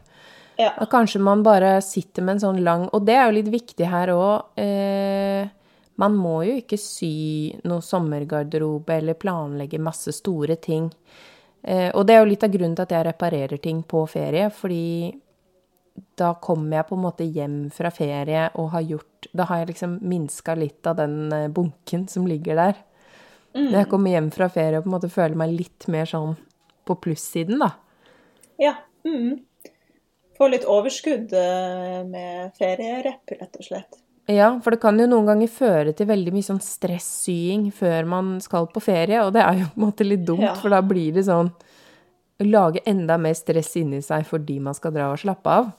Ja. Kanskje man bare sitter med en sånn lang Og det er jo litt viktig her òg. Eh, man må jo ikke sy noe sommergarderobe eller planlegge masse store ting. Eh, og det er jo litt av grunnen til at jeg reparerer ting på ferie, fordi da kommer jeg på en måte hjem fra ferie og har gjort Da har jeg liksom minska litt av den eh, bunken som ligger der. Når jeg kommer hjem fra ferie og på en måte føler meg litt mer sånn på plussiden, da. Ja. Mm. Få litt overskudd eh, med ferierepp, rett og slett. Ja, for det kan jo noen ganger føre til veldig mye sånn stressying før man skal på ferie, og det er jo på en måte litt dumt, Ja. for da blir det sånn lage enda mer stress inni seg fordi man skal dra og slappe av.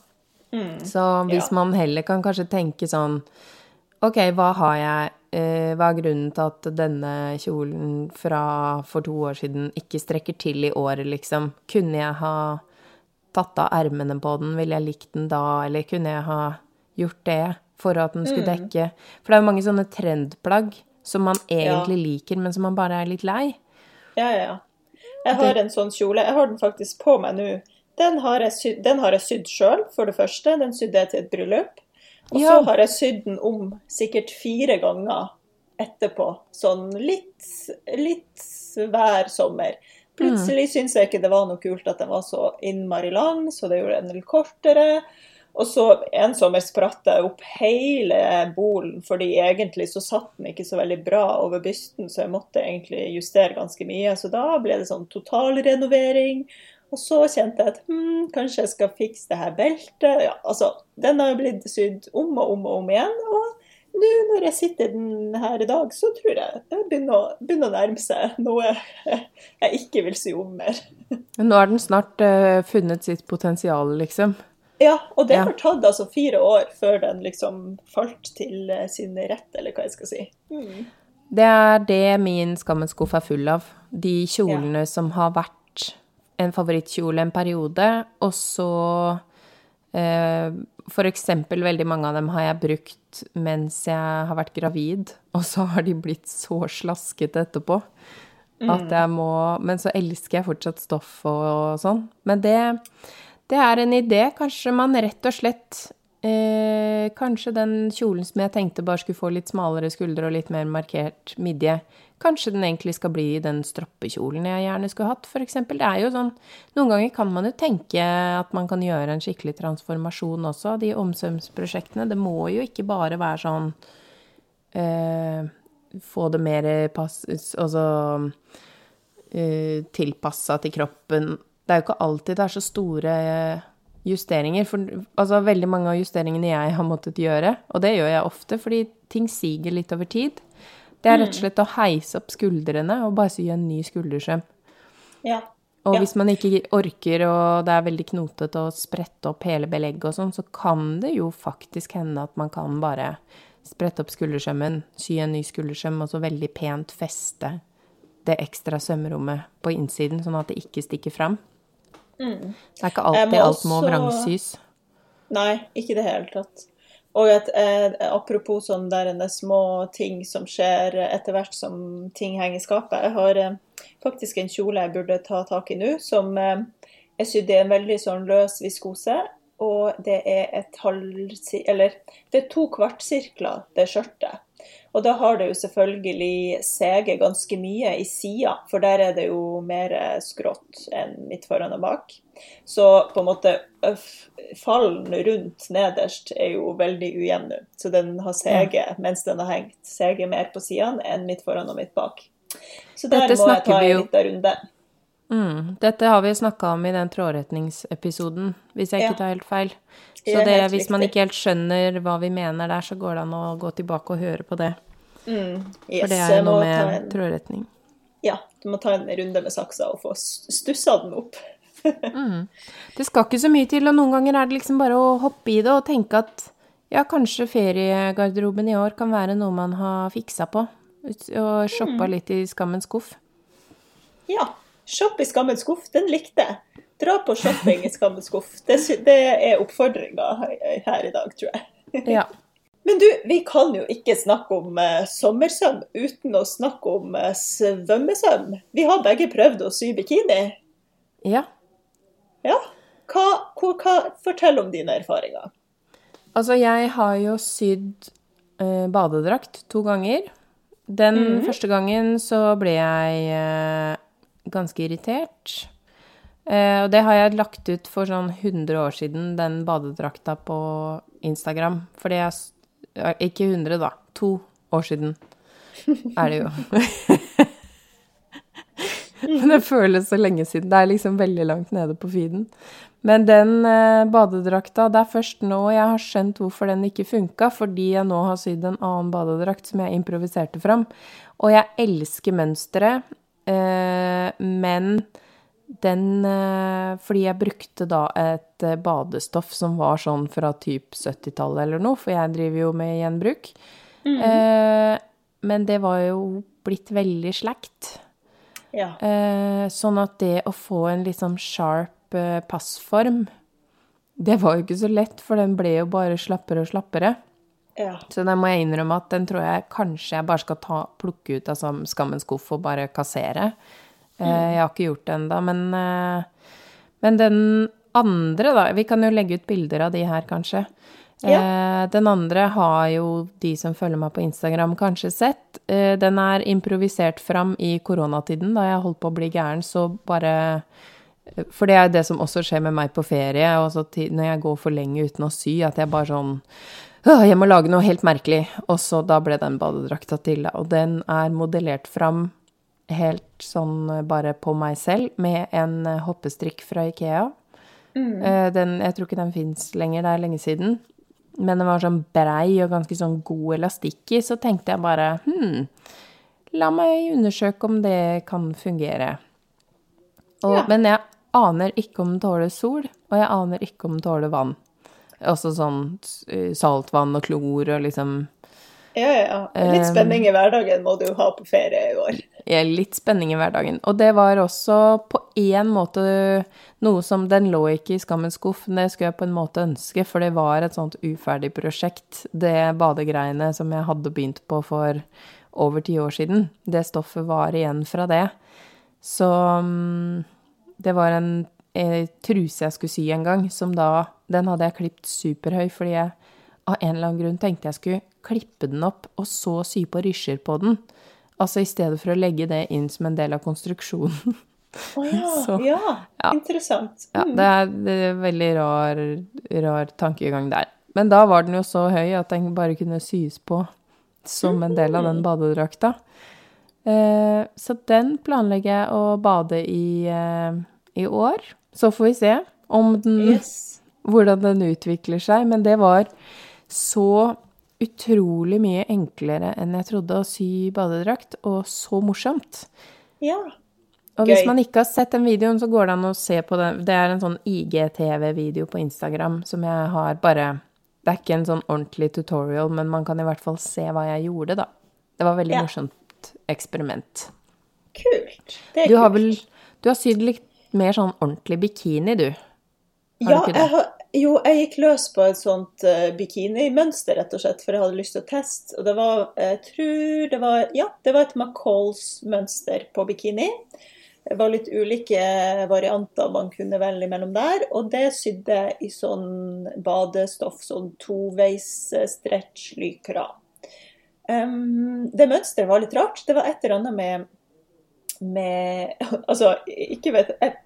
Så hvis ja. man heller kan kanskje tenke sånn OK, hva har jeg eh, Hva er grunnen til at denne kjolen fra for to år siden ikke strekker til i året, liksom? Kunne jeg ha tatt av ermene på den, ville jeg likt den da, eller kunne jeg ha gjort det for at den skulle dekke For det er jo mange sånne trendplagg som man egentlig liker, men som man bare er litt lei. Ja, ja, ja. Jeg har en sånn kjole. Jeg har den faktisk på meg nå. Den har jeg sydd, den har jeg sydd sjøl, for det første. Den sydde jeg til et bryllup. Og så Ja. har jeg sydd den om sikkert fire ganger etterpå. Sånn litt, litt hver sommer. Plutselig syns jeg ikke det var noe kult at den var så innmari lang, så det gjorde den litt kortere. Og så en sommer spratt jeg opp hele bolen, fordi egentlig så satt den ikke så veldig bra over bysten, så jeg måtte egentlig justere ganske mye. Så da ble det sånn totalrenovering. Og så kjente jeg at hm, kanskje jeg skal fikse det her beltet. Ja, altså, den har jo blitt sydd om og om og om igjen. Og nå når jeg sitter den her i dag, så tror jeg det begynner begynner å nærme seg noe jeg ikke vil sy om mer. Men nå har den snart uh, funnet sitt potensial, liksom. Ja, og det Ja. har tatt altså fire år før den liksom falt til eh, sin rett, eller hva jeg skal si. Mm. Det er det min skammens skuff er full av. De kjolene som har vært en favorittkjole en periode, og så eh, For eksempel, veldig mange av dem har jeg brukt mens jeg har vært gravid, og så har de blitt så slaskete etterpå at jeg må Men så elsker jeg fortsatt stoff og sånn. Men det, det er en idé. Kanskje man rett og slett eh, Kanskje den kjolen som jeg tenkte bare skulle få litt smalere skuldre og litt mer markert midje, kanskje den egentlig skal bli den stroppekjolen jeg gjerne skulle hatt, eksempel. Det er jo sånn Noen ganger kan man jo tenke at man kan gjøre en skikkelig transformasjon også av de omsømsprosjektene. Det må jo ikke bare være sånn eh, Få det mer pass... Altså eh, tilpassa til kroppen. Det er jo ikke alltid det er så store justeringer. For altså, veldig mange av justeringene jeg har måttet gjøre, og det gjør jeg ofte fordi ting siger litt over tid, det er rett og slett å heise opp skuldrene og bare sy en ny skuldersøm. Ja. Og Ja. hvis man ikke orker, og det er veldig knotete å sprette opp hele belegget og sånn, så kan det jo faktisk hende at man kan bare sprette opp skuldersømmen, sy en ny skuldersøm, og så veldig pent feste det ekstra sømrommet på innsiden, sånn at det ikke stikker fram. Det er ikke Mm. Alltid må alt må vrangsys. Nei, ikke i det hele tatt. Og at, eh, apropos sånn der små ting som skjer etter hvert som ting henger i skapet. Jeg har eh, faktisk en kjole jeg burde ta tak i nå, som eh, er sydd i en veldig sånn løs viskose. Og det er et halv... Eller det er to kvartsirkler, det skjørtet. Og da har det jo selvfølgelig seget ganske mye i sida, for der er det jo mer skrått enn midt foran og bak. Så på en måte fallen rundt nederst er jo veldig ujevn nå. Så den har seget mens den har hengt. Seget mer på sidene enn midt foran og midt bak. Så der Dette må jeg ta en liten runde. Mm. Dette har vi snakka om i den trådretningsepisoden, hvis jeg Ja. ikke tar helt feil. Det Så det, helt hvis man ikke helt skjønner hva vi mener der, så går det an å gå tilbake og høre på det. Mm. For det er noe med en, trådretning. ja, du må ta en runde med saksa og få stussa den opp. [laughs] Det skal ikke så mye til, og noen ganger er det liksom bare å hoppe i det og tenke at Ja, kanskje feriegarderoben i år kan være noe man har fiksa på. Og shoppa litt i skammens skuff. Ja. Shopp i skammens skuff, den likte jeg. Dra på shopping i skammens skuff. Det, det er oppfordringa her i dag, tror jeg. Ja. Men du, vi kan jo ikke snakke om uh, sommersøm uten å snakke om uh, svømmesøm. Vi har begge prøvd å sy bikini. ja. Ja. Hva, hva, hva, fortell om dine erfaringer. Altså, jeg har jo sydd eh, badedrakt to ganger. Den første gangen så ble jeg eh, ganske irritert. Eh, og det har jeg lagt ut for sånn 100 år siden, den badedrakta på Instagram. Fordi s- ja, Ikke 100, da. To år siden er det jo. Men [laughs] det føles så lenge siden. Det er liksom veldig langt nede på feeden. Men den eh, badedrakta, det er først nå jeg har skjønt hvorfor den ikke funka, fordi jeg nå har sydd en annen badedrakt som jeg improviserte fram. Og jeg elsker mønsteret, eh, men den eh, Fordi jeg brukte da et eh, badestoff som var sånn fra typ 70-tallet eller noe, for jeg driver jo med gjenbruk. Eh, men det var jo blitt veldig slakt. Ja. Eh, sånn at det å få en sånn sharp eh, passform, det var jo ikke så lett, for den ble jo bare slappere og slappere. ja. Så den må jeg innrømme at den tror jeg kanskje jeg bare skal ta, plukke ut av altså, skammens skuff og bare kassere. Eh, jeg har ikke gjort det ennå, men, eh, men den andre, da Vi kan jo legge ut bilder av de her, kanskje. Ja. den andre har jo de som følger meg på Instagram, kanskje sett. Eh, den er improvisert fram i koronatiden, da jeg holdt på å bli gæren, så bare For det er det som også skjer med meg på ferie, når jeg går for lenge uten å sy, at jeg bare sånn jeg må lage noe helt merkelig. Og så da ble den badedrakta til. Og den er modellert fram helt sånn eh, bare på meg selv, med en eh, hoppestrikk fra Ikea. Mm. Den, jeg tror ikke den fins lenger, det er lenge siden. Men den var sånn brei og ganske sånn god elastikk i, så tenkte jeg bare hm, la meg undersøke om det kan fungere. Og, Ja. Men jeg aner ikke om den tåler sol, og jeg aner ikke om den tåler vann. Også sånn eh, saltvann og klor og liksom Ja, ja, ja. Litt spenning i hverdagen må du ha på ferie i år. Litt spenning i hverdagen. Og det var også på én måte noe som Den lå ikke i skammens skuff, men det skulle jeg på en måte ønske, for det var et sånt uferdig prosjekt, det badegreiene som jeg hadde begynt på for over ti år siden. Det stoffet var igjen fra det. Så mm, det var en en truse jeg skulle sy en gang, som da Den hadde jeg klippet superhøy fordi jeg av en eller annen grunn tenkte jeg skulle klippe den opp og så sy på rysjer på den. Altså i stedet for å legge det inn som en del av konstruksjonen. Å ja, [laughs] Så, ja. ja. Interessant. Ja, det er, det er veldig rar, rar tankegang der. Men da var den jo så høy at den bare kunne sys på som en del av den badedrakta. Eh, så den planlegger jeg å bade i, eh, i år. Så får vi se om den, Yes. [laughs] hvordan den utvikler seg. Men det var så utrolig mye enklere enn jeg trodde å sy badedrakt, og så morsomt. Ja. Og hvis Gøy. man ikke har sett den videoen, så går det an å se på den. Det er en sånn IGTV-video på Instagram som jeg har bare Det er ikke en sånn ordentlig tutorial, men man kan i hvert fall se hva jeg gjorde, da. Det var veldig Ja. morsomt eksperiment. Kult. Det er Du har kult. vel Du har sydd litt mer sånn ordentlig bikini, du? Har Ja, du ikke det? jeg har, jo, jeg gikk løs på et sånt eh, bikinimønster, rett og slett, for jeg hadde lyst til å teste. Og det var, jeg tror det var, ja, det var et McCalls-mønster på bikini. Det var litt ulike varianter man kunne velge mellom der, og det sydde jeg i sånn badestoff, sånn toveis eh, stretch lykra. Um, det mønsteret var litt rart. Det var et eller annet med, med [laughs] Altså, ikke vet jeg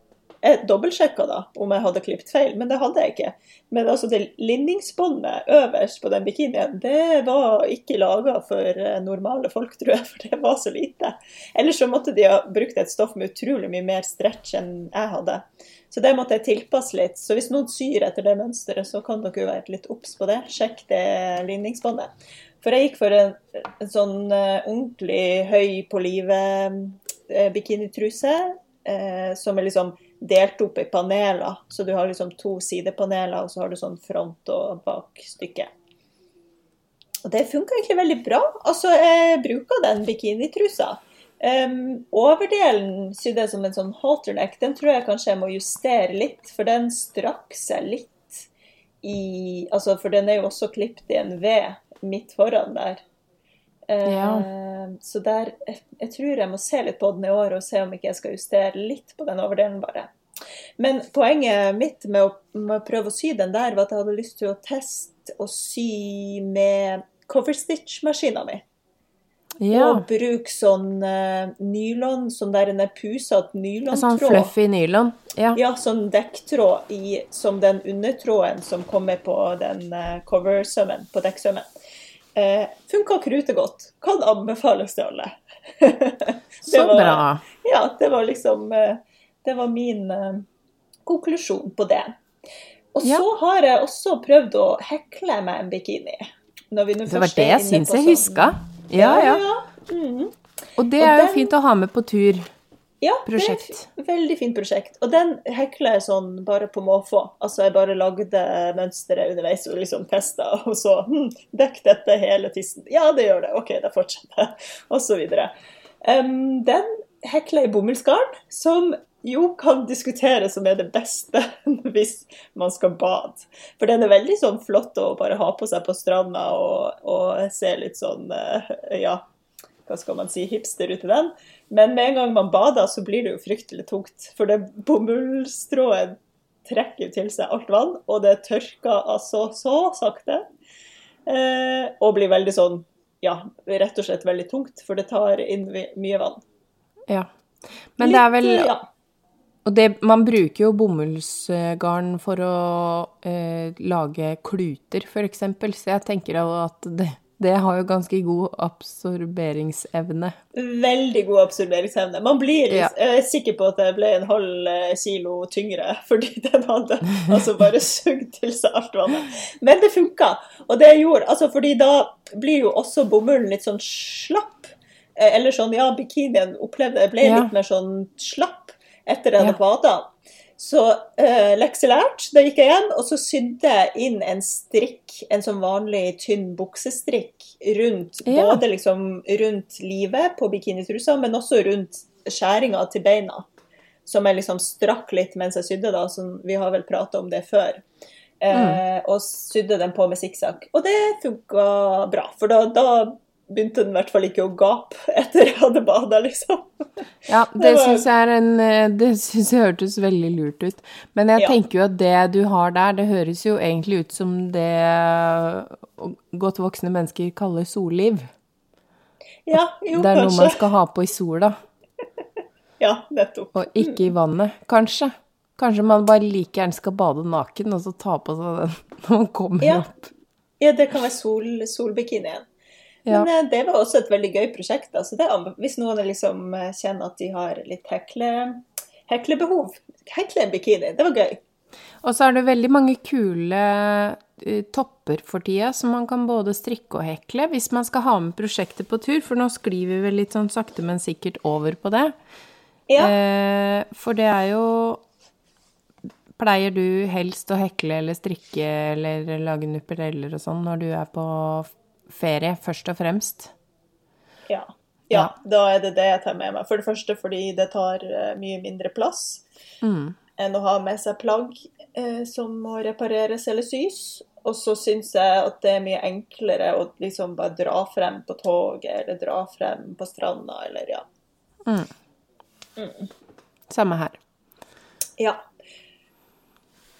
jeg dobbeltsjekka da om jeg hadde klippet feil, men det hadde jeg ikke. Men altså det linningsbåndet øverst på den bikinien, det var ikke laga for eh, normale folk, tror jeg, [laughs] for det var så lite. Ellers så måtte de ha brukt et stoff med utrolig mye mer stretch enn jeg hadde. Så det måtte jeg tilpasse litt. Så hvis noen syr etter det mønsteret, så kan dere være litt obs på det. Sjekk det linningsbåndet. For jeg gikk for en, en sånn eh, ordentlig høy på livet bikinitruse, eh, som er liksom delt opp i paneler. Så du har liksom to sidepaneler, og så har du sånn front- og bakstykke. Og det funka egentlig veldig bra. Altså, jeg bruker den bikinitrusa. Um, overdelen sydde jeg som en sånn halterneck, den tror jeg kanskje jeg må justere litt, for den strakk seg litt i Altså, for den er jo også klippet i en V midt foran der. Ja. Så der jeg, tror jeg må se litt på den i år og se om ikke jeg skal justere litt på den overdelen, bare. Men poenget mitt med å, med å prøve å sy den der, var at jeg hadde lyst til å teste å sy med coverstitch-maskina mi. Ja. Og bruke sånn uh, nylon, sånn der en pusete Sånn fluffy nylon. Ja. Ja, sånn dekktråd i, som den undertråden som kommer på den uh, coversømmen, på dekksømmen. Uh, Funka krutegodt. Kan anbefales til alle. [laughs] Så var- bra. Ja, det var liksom eh, Det var min eh, konklusjon på det. Og Ja. så har jeg også prøvd å hekle meg en bikini. Når vi nå Det var det jeg syns jeg sånn- huska. Ja, ja. Mhm. Og det er jo fint å ha med på tur. Ja, Prosjekt. et veldig fint prosjekt. Og den hekler jeg sånn bare på måfå. Altså jeg bare lagde mønsteret underveis og liksom testa, og så hm, Dekk dette hele tissen. Ja, det gjør det. OK, da fortsetter jeg. [laughs] Og så videre. Um, den hekler i bomullsgarn, som jo kan diskuteres som er det beste [laughs] hvis man skal bade. For den er veldig sånn flott å bare ha på seg på stranda og, og se litt sånn eh, Ja, hva skal man si, hipster ut i den. Men med en gang man bader, så blir det jo fryktelig tungt. For det bomullstrået trekker til seg alt vann, og det tørker altså så sakte. Eh, og blir veldig sånn, ja, rett og slett veldig tungt, for det tar inn mye vann. Ja. Men det er vel ja. Og det, man bruker jo bomullsgarn for å eh, lage kluter, f.eks., så jeg tenker jo at det, det har jo ganske god absorberingsevne. Veldig god absorberingsevne. Man blir Ja. Er sikker på at jeg ble en halv eh, kilo tyngre [laughs] fordi den hadde altså bare sugd til seg alt vannet. Men det funka. Og det gjorde, altså fordi da blir jo også bomullen litt sånn slapp. Eh, Eller sånn, ja, bikinien opplevde ble Ja. litt mer sånn slapp etter jeg hadde bada. Så eh, lekselært. da gikk jeg hjem, og så sydde jeg inn en strikk, en sånn vanlig tynn buksestrikk, rundt Ja. både liksom rundt livet på bikinitrusa, men også rundt skjæringa til beina. Som jeg liksom strakk litt mens jeg sydde, da, som vi har vel prata om det før. Eh, og sydde den på med sikksakk. Og det funka bra, for da, da begynte den i hvert fall ikke å gape etter jeg hadde bada, liksom. Ja, [laughs] det Det var- syns jeg en eh, Det syns jeg hørtes veldig lurt ut. Men jeg Ja. tenker jo at det du har der, det høres jo egentlig ut som det eh, godt voksne mennesker kaller solliv. Ja, jo, kanskje. Det er noe man skal ha på i sola, [laughs] Ja, nettopp. og ikke i vannet. Kanskje. Kanskje man bare like gjerne skal bade naken, og så ta på seg den [laughs] når man kommer Ja. opp. Ja, det kan være sol, solbikinien. Ja. Men eh, det var også et veldig gøy prosjekt. Altså det, hvis noen liksom eh, kjenner at de har litt hekle, heklebehov, hekle en bikini. Det var gøy. Og så er det veldig mange kule eh, topper for tida som man kan både strikke og hekle hvis man skal ha med prosjektet på tur, for nå sklir vi vel litt sånn sakte, men sikkert over på det. Ja, Eh, for det er jo Pleier du helst å hekle eller strikke eller lage nuppereller og sånn når du er på ferie, først og fremst? ja. ja, da er det det jeg tar med meg. For det første fordi det tar eh, mye mindre plass Mm. enn å ha med seg plagg eh, som må repareres eller sys. Og så syns jeg at det er mye enklere å liksom bare dra frem på toget eller dra frem på stranda eller ja. Samme her. Ja.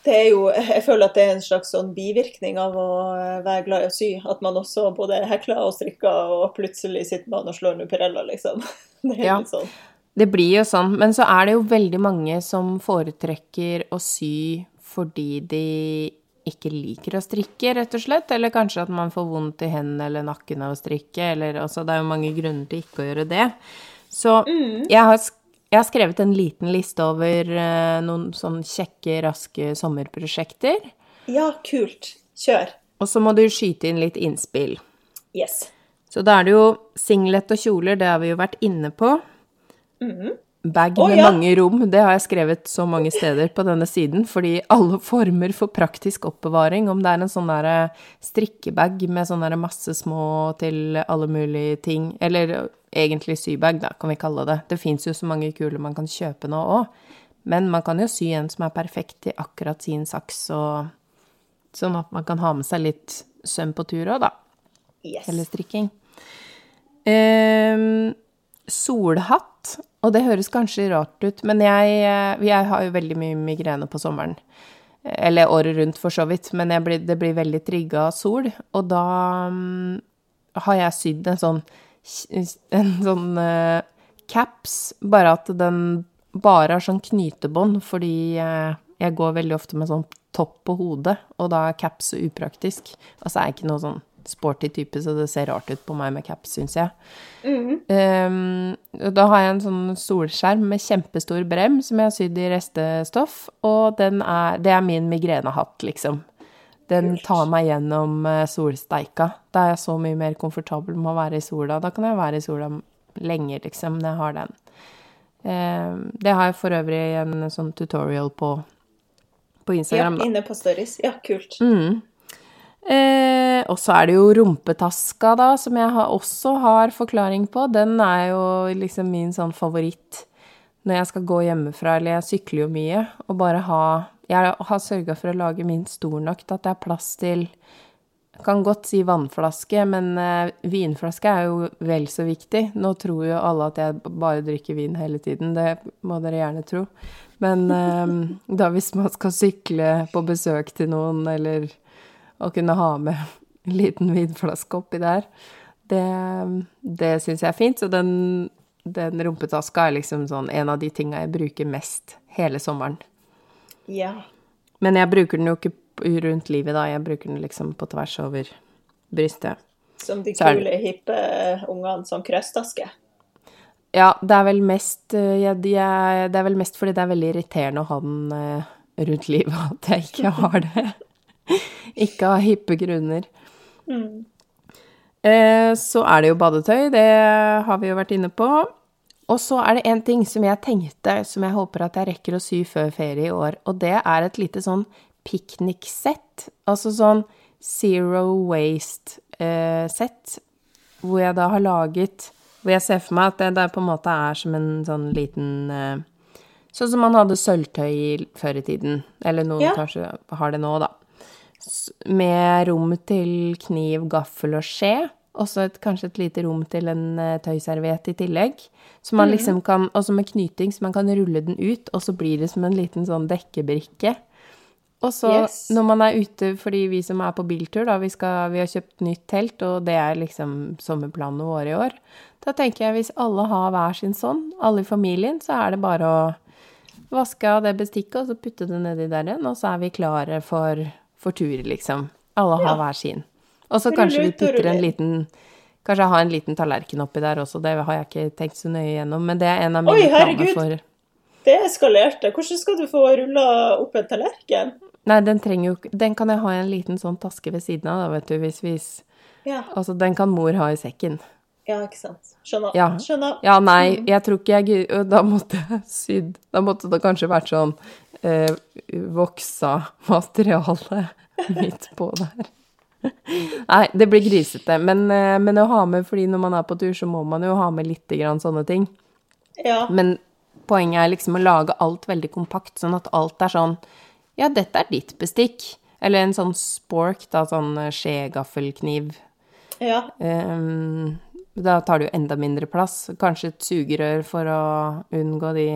Det er jo, jeg føler at det er en slags sånn bivirkning av å eh, være glad i å sy. At man også både hekler og strikker, og plutselig sitter man og slår nupereller, liksom. [laughs] Det er Ja. litt sånn. Det blir jo sånn, men så er det jo veldig mange som foretrekker å sy fordi de ikke liker å strikke, rett og slett, eller kanskje at man får vondt i hendene eller nakken av å strikke, eller altså det er jo mange grunner til ikke å gjøre det. Så jeg, har, sk- jeg har skrevet en liten liste over eh, noen sånn kjekke, raske sommerprosjekter, Ja, kult. Kjør. og så må du skyte inn litt innspill. Yes. Så da er det jo singlet og kjoler, det har vi jo vært inne på. Bag med med ja. mange rom, det har jeg skrevet så mange steder på denne siden, fordi alle former for praktisk oppbevaring, om det er en sånn der strikkebag med sånn derre masse små til alle mulige ting, eller egentlig sybag, da, kan vi kalle det. Det fins jo så mange kuler man kan kjøpe nå òg, men man kan jo sy en som er perfekt til akkurat sin saks, og sånn at man kan ha med seg litt søm på tur òg, da. Yes. Eller strikking. Um, solhatt, og det høres kanskje rart ut, men jeg, eh, jeg har jo veldig mye migrene på sommeren. Eller året rundt, for så vidt, men blir, det blir veldig trigga av sol. Og da um, har jeg sydd en sånn, en sånn uh, caps, bare at den bare har sånn knytebånd, fordi uh, jeg går veldig ofte med sånn topp på hodet, og da er caps så upraktisk. Altså så er ikke noe sånn sporty type, så det ser rart ut på meg med caps, syns jeg. Ehm, og da har jeg en sånn solskjerm med kjempestor brem som jeg har sydd i restestoff, og den er, det er min migrenehatt, liksom. Den tar meg gjennom eh, solsteika. Da er jeg så mye mer komfortabel med å være i sola. Da kan jeg være i sola lenge, liksom, når jeg har den. Um, det har jeg for øvrig en sånn tutorial på, på Ja, Instagram, da. inne på stories. Ja, kult. Eh, og så er det jo rumpetaska, da, som jeg også har forklaring på. Den er jo liksom min sånn favoritt når jeg skal gå hjemmefra, eller jeg sykler jo mye, og bare ha Jeg har sørga for å lage min stor nok til at det er plass til jeg kan godt si vannflaske, men eh, vinflaske er jo vel så viktig. Nå tror jo alle at jeg bare drikker vin hele tiden, det må dere gjerne tro. Men eh, da hvis man skal sykle på besøk til noen, eller å kunne ha med en liten vinflaske oppi der, det, det syns jeg er fint. Så den, den rumpetaska er liksom sånn en av de tinga jeg bruker mest hele sommeren. Ja. Men jeg bruker den jo ikke rundt livet, da. Jeg bruker den liksom på tvers over brystet. Som de kule, hippe ungene som krøstaske. Ja, det er vel mest eh, jeg, jeg, Det er vel mest fordi det er veldig irriterende å ha den eh, rundt livet at jeg ikke har det. [laughs] [laughs] ikke av hippe grunner. Eh, så er det jo badetøy, det har vi jo vært inne på. Og så er det en ting som jeg tenkte, som jeg håper at jeg rekker å sy før ferie i år, og det er et lite sånn pikniksett. Altså sånn zero waste-sett, hvor jeg da har laget Hvor jeg ser for meg at det, det på en måte er som en sånn liten eh, Sånn som man hadde sølvtøy før i tiden. Eller noen Ja. kanskje har det nå, da. Med rom til kniv, gaffel og skje. Også et, kanskje et lite rom til en eh, tøyserviett i tillegg. Så man liksom kan, også med knyting, så man kan rulle den ut, og så blir det som en liten sånn dekkebrikke. Og så Yes. når man er ute, fordi vi som er på biltur, da, vi, skal, vi har kjøpt nytt telt, og det er liksom sommerplanene våre i år, da tenker jeg hvis alle har hver sin sånn, alle i familien, så er det bare å vaske av det bestikket, og så putte det nedi der igjen, og så er vi klare for, for tur, liksom. Alle har Ja. hver sin. Og så kanskje vi putter en liten Kanskje jeg har en liten tallerken oppi der også, det har jeg ikke tenkt så nøye gjennom, men det er en av Oi, mine planer herregud. for Det eskalerte. Hvordan skal du få rulla opp en tallerken? Nei, den trenger jo ikke Den kan jeg ha i en liten sånn taske ved siden av, da, vet du, hvis, vi Ja, Altså, den kan mor ha i sekken. ja ikke sant. Skjønner. Ja. Skjønner. Ja, nei, jeg tror ikke jeg Da måtte [laughs] jeg sydd Da måtte det kanskje vært sånn eh, voksa materialet [laughs] midt på der. Nei, det blir grisete. Men, eh, men å ha med, fordi når man er på tur, så må man jo ha med litt grann sånne ting. Ja. Men poenget er liksom å lage alt veldig kompakt, sånn at alt er sånn Ja, dette er ditt bestikk. Eller en sånn spork, da, sånn eh, skjegaffelkniv. ja. Ehm, da tar det jo enda mindre plass. Kanskje et sugerør for å unngå de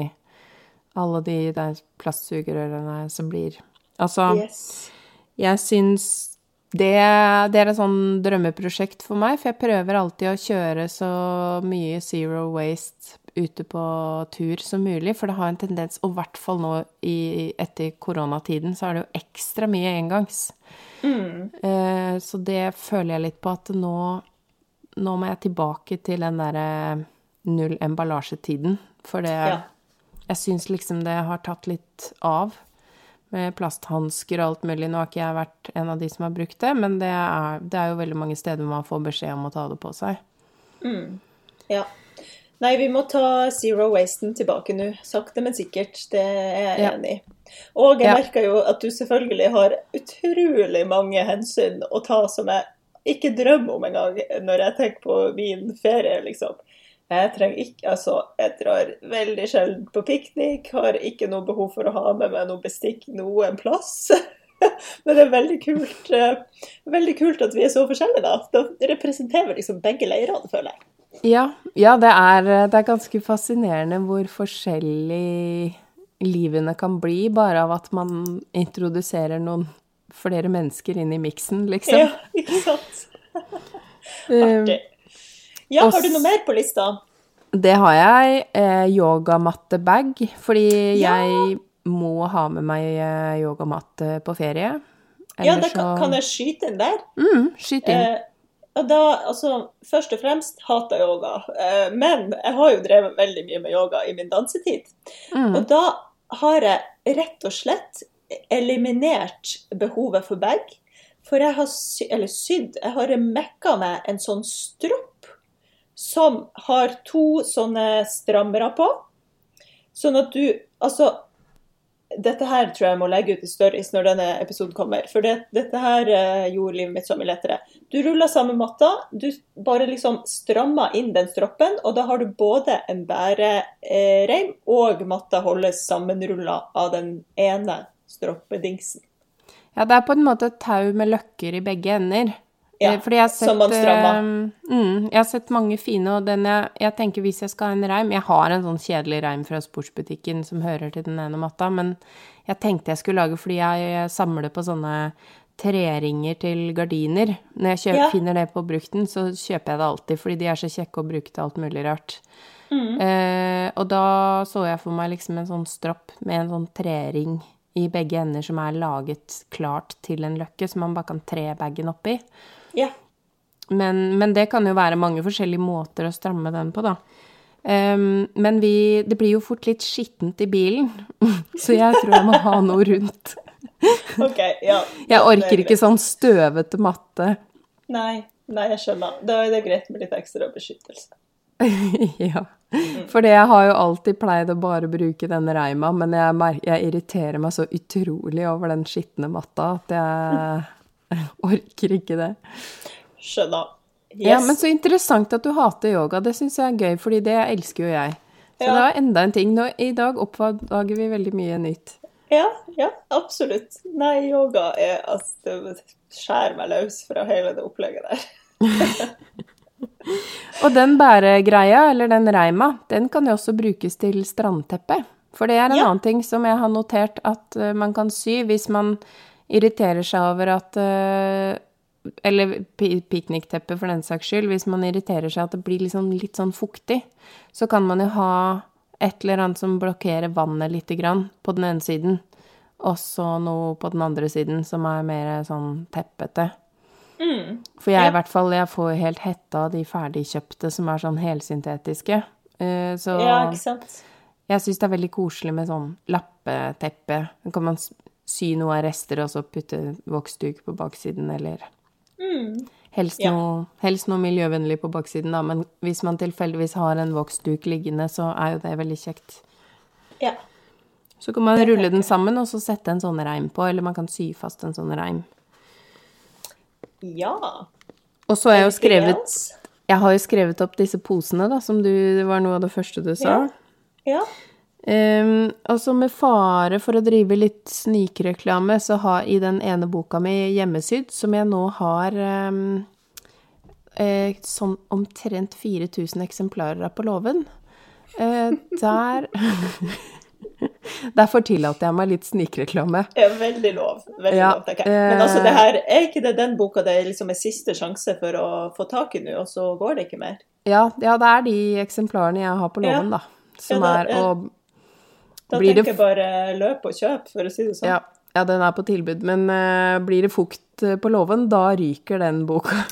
alle de der plastsugerørene som blir Altså, Yes. jeg syns det, det er et sånn drømmeprosjekt for meg, for jeg prøver alltid å kjøre så mye zero waste ute på tur som mulig, for det har en tendens, og i hvert fall nå i, etter koronatiden, så er det jo ekstra mye engangs. Eh, så det føler jeg litt på at nå, nå må jeg tilbake til den derre null emballasjetiden, for det Ja. Jeg syns liksom det har tatt litt av med plasthansker og alt mulig. Nå har ikke jeg vært en av de som har brukt det, men det er, det er jo veldig mange steder man får beskjed om å ta det på seg. Ja. Nei, vi må ta zero wasten tilbake nå. Sakte, men sikkert. Det er jeg Ja. enig i. Og jeg Ja. merker jo at du selvfølgelig har utrolig mange hensyn å ta som jeg ikke drømmer om engang når jeg tenker på min ferie, liksom. Jeg trenger ikke Altså, jeg drar veldig sjelden på piknik, har ikke noe behov for å ha med meg noe bestikk noen plass. [laughs] Men det er veldig kult, eh, veldig kult at vi er så forskjellige, da. Da representerer vi liksom begge leirene, føler jeg. Ja, ja det, er, det er ganske fascinerende hvor forskjellig livene kan bli bare av at man introduserer noen flere mennesker inn i miksen, liksom. Ja, ikke sant? [laughs] Eh, Artig. Ja, har du noe mer på lista? Det har jeg. Eh, Yogamattebag. fordi Ja. jeg må ha med meg eh, yogamatte på ferie. Ja, Ellers det kan, kan jeg skyte inn der? Mm, skyt inn. Eh, da, altså, Først og fremst hater jeg yoga, eh, men jeg har jo drevet veldig mye med yoga i min dansetid. Mm. Og da har jeg rett og slett eliminert behovet for bag. For jeg har sy eller sydd Jeg har mekka meg en sånn stropp som har to sånne strammere på. Sånn at du Altså, dette her tror jeg må legge ut i stories når denne episoden kommer. For det, dette her eh, gjorde livet mitt så mye lettere. Du ruller samme matta, du bare liksom strammer inn den stroppen, og da har du både en bærereim og matta holdes sammenrulla av den ene stroppedingsen. Ja, det er på en måte et tau med løkker i begge ender. Ja, Eh, Fordi jeg har sett, eh, mm, jeg har sett mange fine, og den jeg, jeg tenker hvis jeg skal ha en reim Jeg har en sånn kjedelig reim fra sportsbutikken som hører til den ene matta, men jeg tenkte jeg skulle lage fordi jeg samler på sånne treringer til gardiner. Når jeg kjøper, Ja. finner det på brukten, så kjøper jeg det alltid, fordi de er så kjekke å bruke til alt mulig rart. Mm. Uh, og da så jeg for meg liksom en sånn stropp med en sånn trering i begge ender som er laget klart til en løkke, som man bare kan tre bagen oppi. Ja. Men, men det kan jo være mange forskjellige måter å stramme den på, da. Um, men vi Det blir jo fort litt skittent i bilen, [laughs] så jeg tror jeg må ha noe rundt. OK. Ja. [laughs] Jeg orker er ikke sånn støvete matte. Nei, nei, jeg skjønner. Da er det greit med litt ekstra beskyttelse. [laughs] ja. For jeg har jo alltid pleid å bare bruke denne reima, men jeg, jeg irriterer meg så utrolig over den skitne matta at jeg [laughs] orker ikke det. Skjønner. Yes. Ja, men så interessant at du hater yoga. Det syns jeg er gøy, fordi det elsker jo jeg. Så Ja. det var enda en ting. Nå, I dag oppdager vi veldig mye nytt. Ja, ja, absolutt. Nei, yoga er altså Det skjærer meg løs fra hele det opplegget der. [laughs] Og den bæregreia, eller den reima, den kan jo også brukes til strandteppe. For det er en Ja. annen ting som jeg har notert at eh, man kan sy hvis man irriterer seg over at eh, Eller piknikteppet, for den saks skyld. Hvis man irriterer seg at det blir liksom litt sånn fuktig, så kan man jo ha et eller annet som blokkerer vannet lite grann på den ene siden, og så noe på den andre siden som er mer sånn teppete. Mm. For jeg i hvert fall, jeg får helt hetta av de ferdigkjøpte som er sånn helsyntetiske. Eh, Så Ja, jeg syns det er veldig koselig med sånn lappeteppe. Da kan man sy noe av rester og så putte voksduk på baksiden, eller Mm. helst, Ja. noe, helst noe miljøvennlig på baksiden, da. Men hvis man tilfeldigvis har en voksduk liggende, så er jo det veldig kjekt. Ja. Så kan man rulle den sammen og så sette en sånn reim på, eller man kan sy fast en sånn reim. ja. Og så har jeg jo skrevet? Jeg har jo skrevet opp disse posene, da, som du, det var noe av det første du sa. Ja. Ehm, og så med fare for å drive litt snikreklame, så har i den ene boka mi hjemmesydd, som jeg nå har um, eh, sånn omtrent 4000 eksemplarer av på låven, eh, der [laughs] Derfor tillater jeg meg litt snikreklame. Er veldig lov. Veldig Ja, lov, jeg. Men altså, eh, det her, er ikke det den boka det liksom er siste sjanse for å få tak i nå, og så går det ikke mer? Ja, ja, det er de eksemplarene jeg har på Ja. låven, da. Som Ja, er er- og Da Blir det tenker jeg bare løp og kjøp, for å si det sånn. Ja, ja, den er på tilbud. Men uh, blir det fukt eh, på låven, da ryker den boka. [laughs]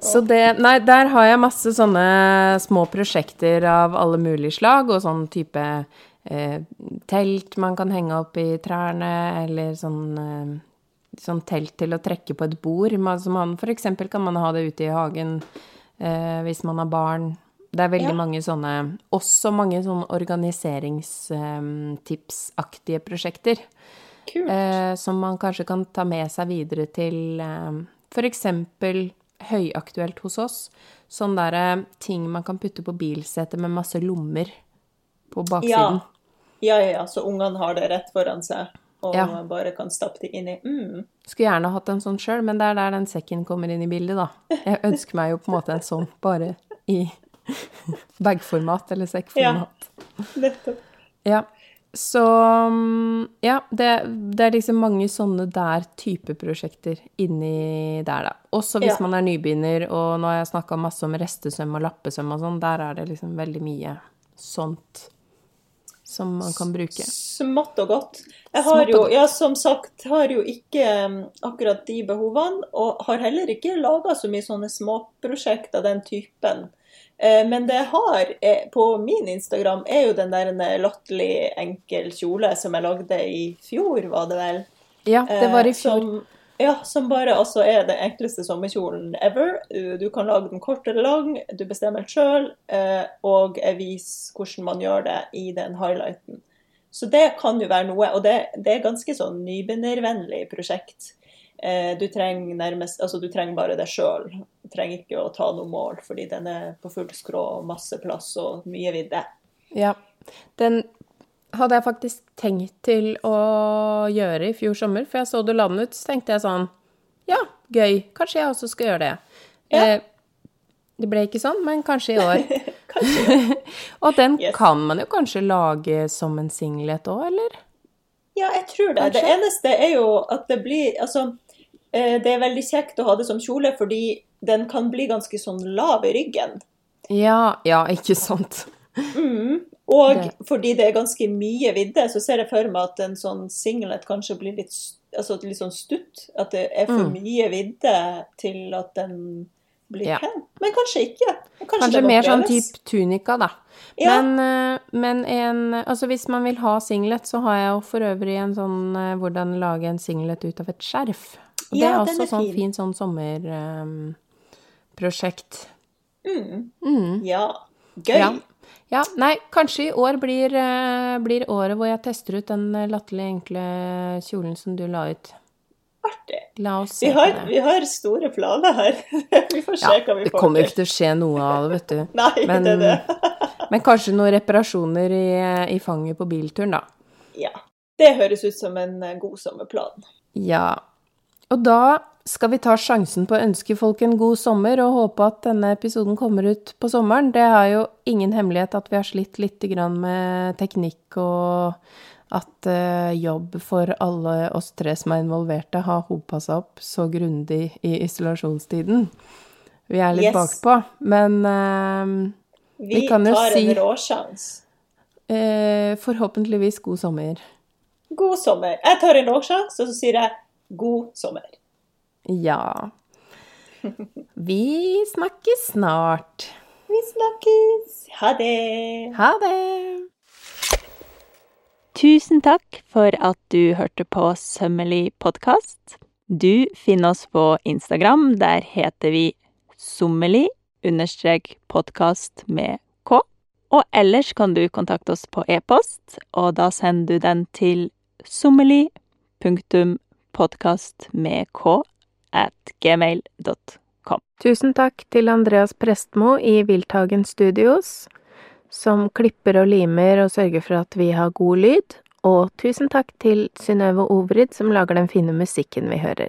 Så det Nei, der har jeg masse sånne små prosjekter av alle mulige slag, og sånn type eh, telt man kan henge opp i trærne, eller sånn eh, Sånn telt til å trekke på et bord. Man, man, for eksempel kan man ha det ute i hagen eh, hvis man har barn. Det er veldig Ja. mange sånne Også mange sånne organiseringstipsaktige prosjekter. Kult. Eh, som man kanskje kan ta med seg videre til eh, f.eks. høyaktuelt hos oss. Sånn derre ting man kan putte på bilsetet med masse lommer på ja. baksiden. ja, ja, ja. Så ungene har det rett foran seg, og Ja. man bare kan stappe det inn i. Mm. Skulle gjerne hatt en sånn sjøl, men det er der den sekken kommer inn i bildet, da. Jeg ønsker meg jo på en måte en sånn, bare i [laughs] bagformat eller sekkformat. Nettopp. Ja. Så mm, ja, det, det er liksom mange sånne der type prosjekter inni der, da. Også hvis Ja. man er nybegynner, og nå har jeg snakka masse om restesøm og lappesøm og sånn, der er det liksom veldig mye sånt som man kan bruke. Smått og godt. Jeg har jo, ja, som sagt, har jo ikke um, akkurat de behovene, og har heller ikke laga så mye sånne småprosjekt av den typen. Eh, Men det jeg har eh, på min Instagram, er jo den der en latterlig enkel kjole som jeg lagde i fjor, var det vel? Ja, det var i Eh, fjor. Som, ja, som bare altså er den enkleste sommerkjolen ever. Du, kan lage den kort eller lang, du bestemmer den sjøl, og jeg viser hvordan man gjør det i den highlighten. Så det kan jo være noe, og det, det er ganske sånn nybegynnervennlig prosjekt. Eh, du trenger nærmest, altså du trenger bare deg sjøl. Du trenger ikke å ta noe mål, fordi den er på full skrå, masse plass og mye vidde. Ja. Den hadde jeg faktisk tenkt til å gjøre i fjor sommer, for jeg så du la den ut, så tenkte jeg sånn Ja, gøy. Kanskje jeg også skal gjøre det. Ja. Eh, det ble ikke sånn, men kanskje i år. [laughs] kanskje. [laughs] Og den Yes. kan man jo kanskje lage som en singlet òg, eller? Ja, jeg tror det. Det eneste er jo at det blir Altså, det er veldig kjekt å ha det som kjole, fordi den kan bli ganske sånn lav i ryggen. Ja, ja, ikke sant. Mm. Og Det- fordi det er ganske mye vidde, så ser jeg for meg at en sånn singlet kanskje blir litt, altså litt sånn stutt. At det er for Mm. mye vidde til at den blir Ja. pen. Men kanskje ikke. Kanskje, Kanskje mer sånn type tunika, da. Ja. Men, eh, men en Altså hvis man vil ha singlet, så har jeg jo for øvrig en sånn eh, hvordan lage en singlet ut av et skjerf. Og det er også er sånn fin. fint sånn sommerprosjekt. Mm. Mm. Ja. Gøy. Ja. ja. Nei, kanskje i år blir, eh, blir året hvor jeg tester ut den eh, latterlig enkle kjolen som du la ut. Artig. La oss se Vi har, det. vi har store planer her. [laughs] vi får se Ja, hva vi det får kommer jo til. ikke til å skje noe av det, vet du. [laughs] Nei, Men- det er det. [laughs] Men kanskje noen reparasjoner i, i fanget på bilturen, da. Ja. Det høres ut som en eh, god sommerplan. Ja. Og da skal vi ta sjansen på å ønske folk en god sommer og håpe at denne episoden kommer ut på sommeren. Det er jo ingen hemmelighet at vi har slitt litt med teknikk, og at eh, jobb for alle oss tre som er involverte, har hopa seg opp så grundig i isolasjonstiden. Vi er litt Yes. bakpå, men uh, Vi, Vi kan jo tar en råsjanse. Uh, forhåpentligvis god sommer. God sommer. Jeg tar en råsjanse, og så sier jeg god sommer. Ja. Vi snakkes snart. Vi snakkes. Ha det. Ha det! Tusen takk for at du hørte på Sømmelig podkast. Du finner oss på Instagram. Der heter vi sommelig understrek podkast med k. Og ellers kan du kontakte oss på e-post, og da sender du den til sommelig punktum podkast med k at gmail.com. Tusen takk til Andreas Prestmo i Wildtagen Studios, som klipper og limer og sørger for at vi har god lyd. Og tusen takk til Synnøve Ovrid, som lager den fine musikken vi hører.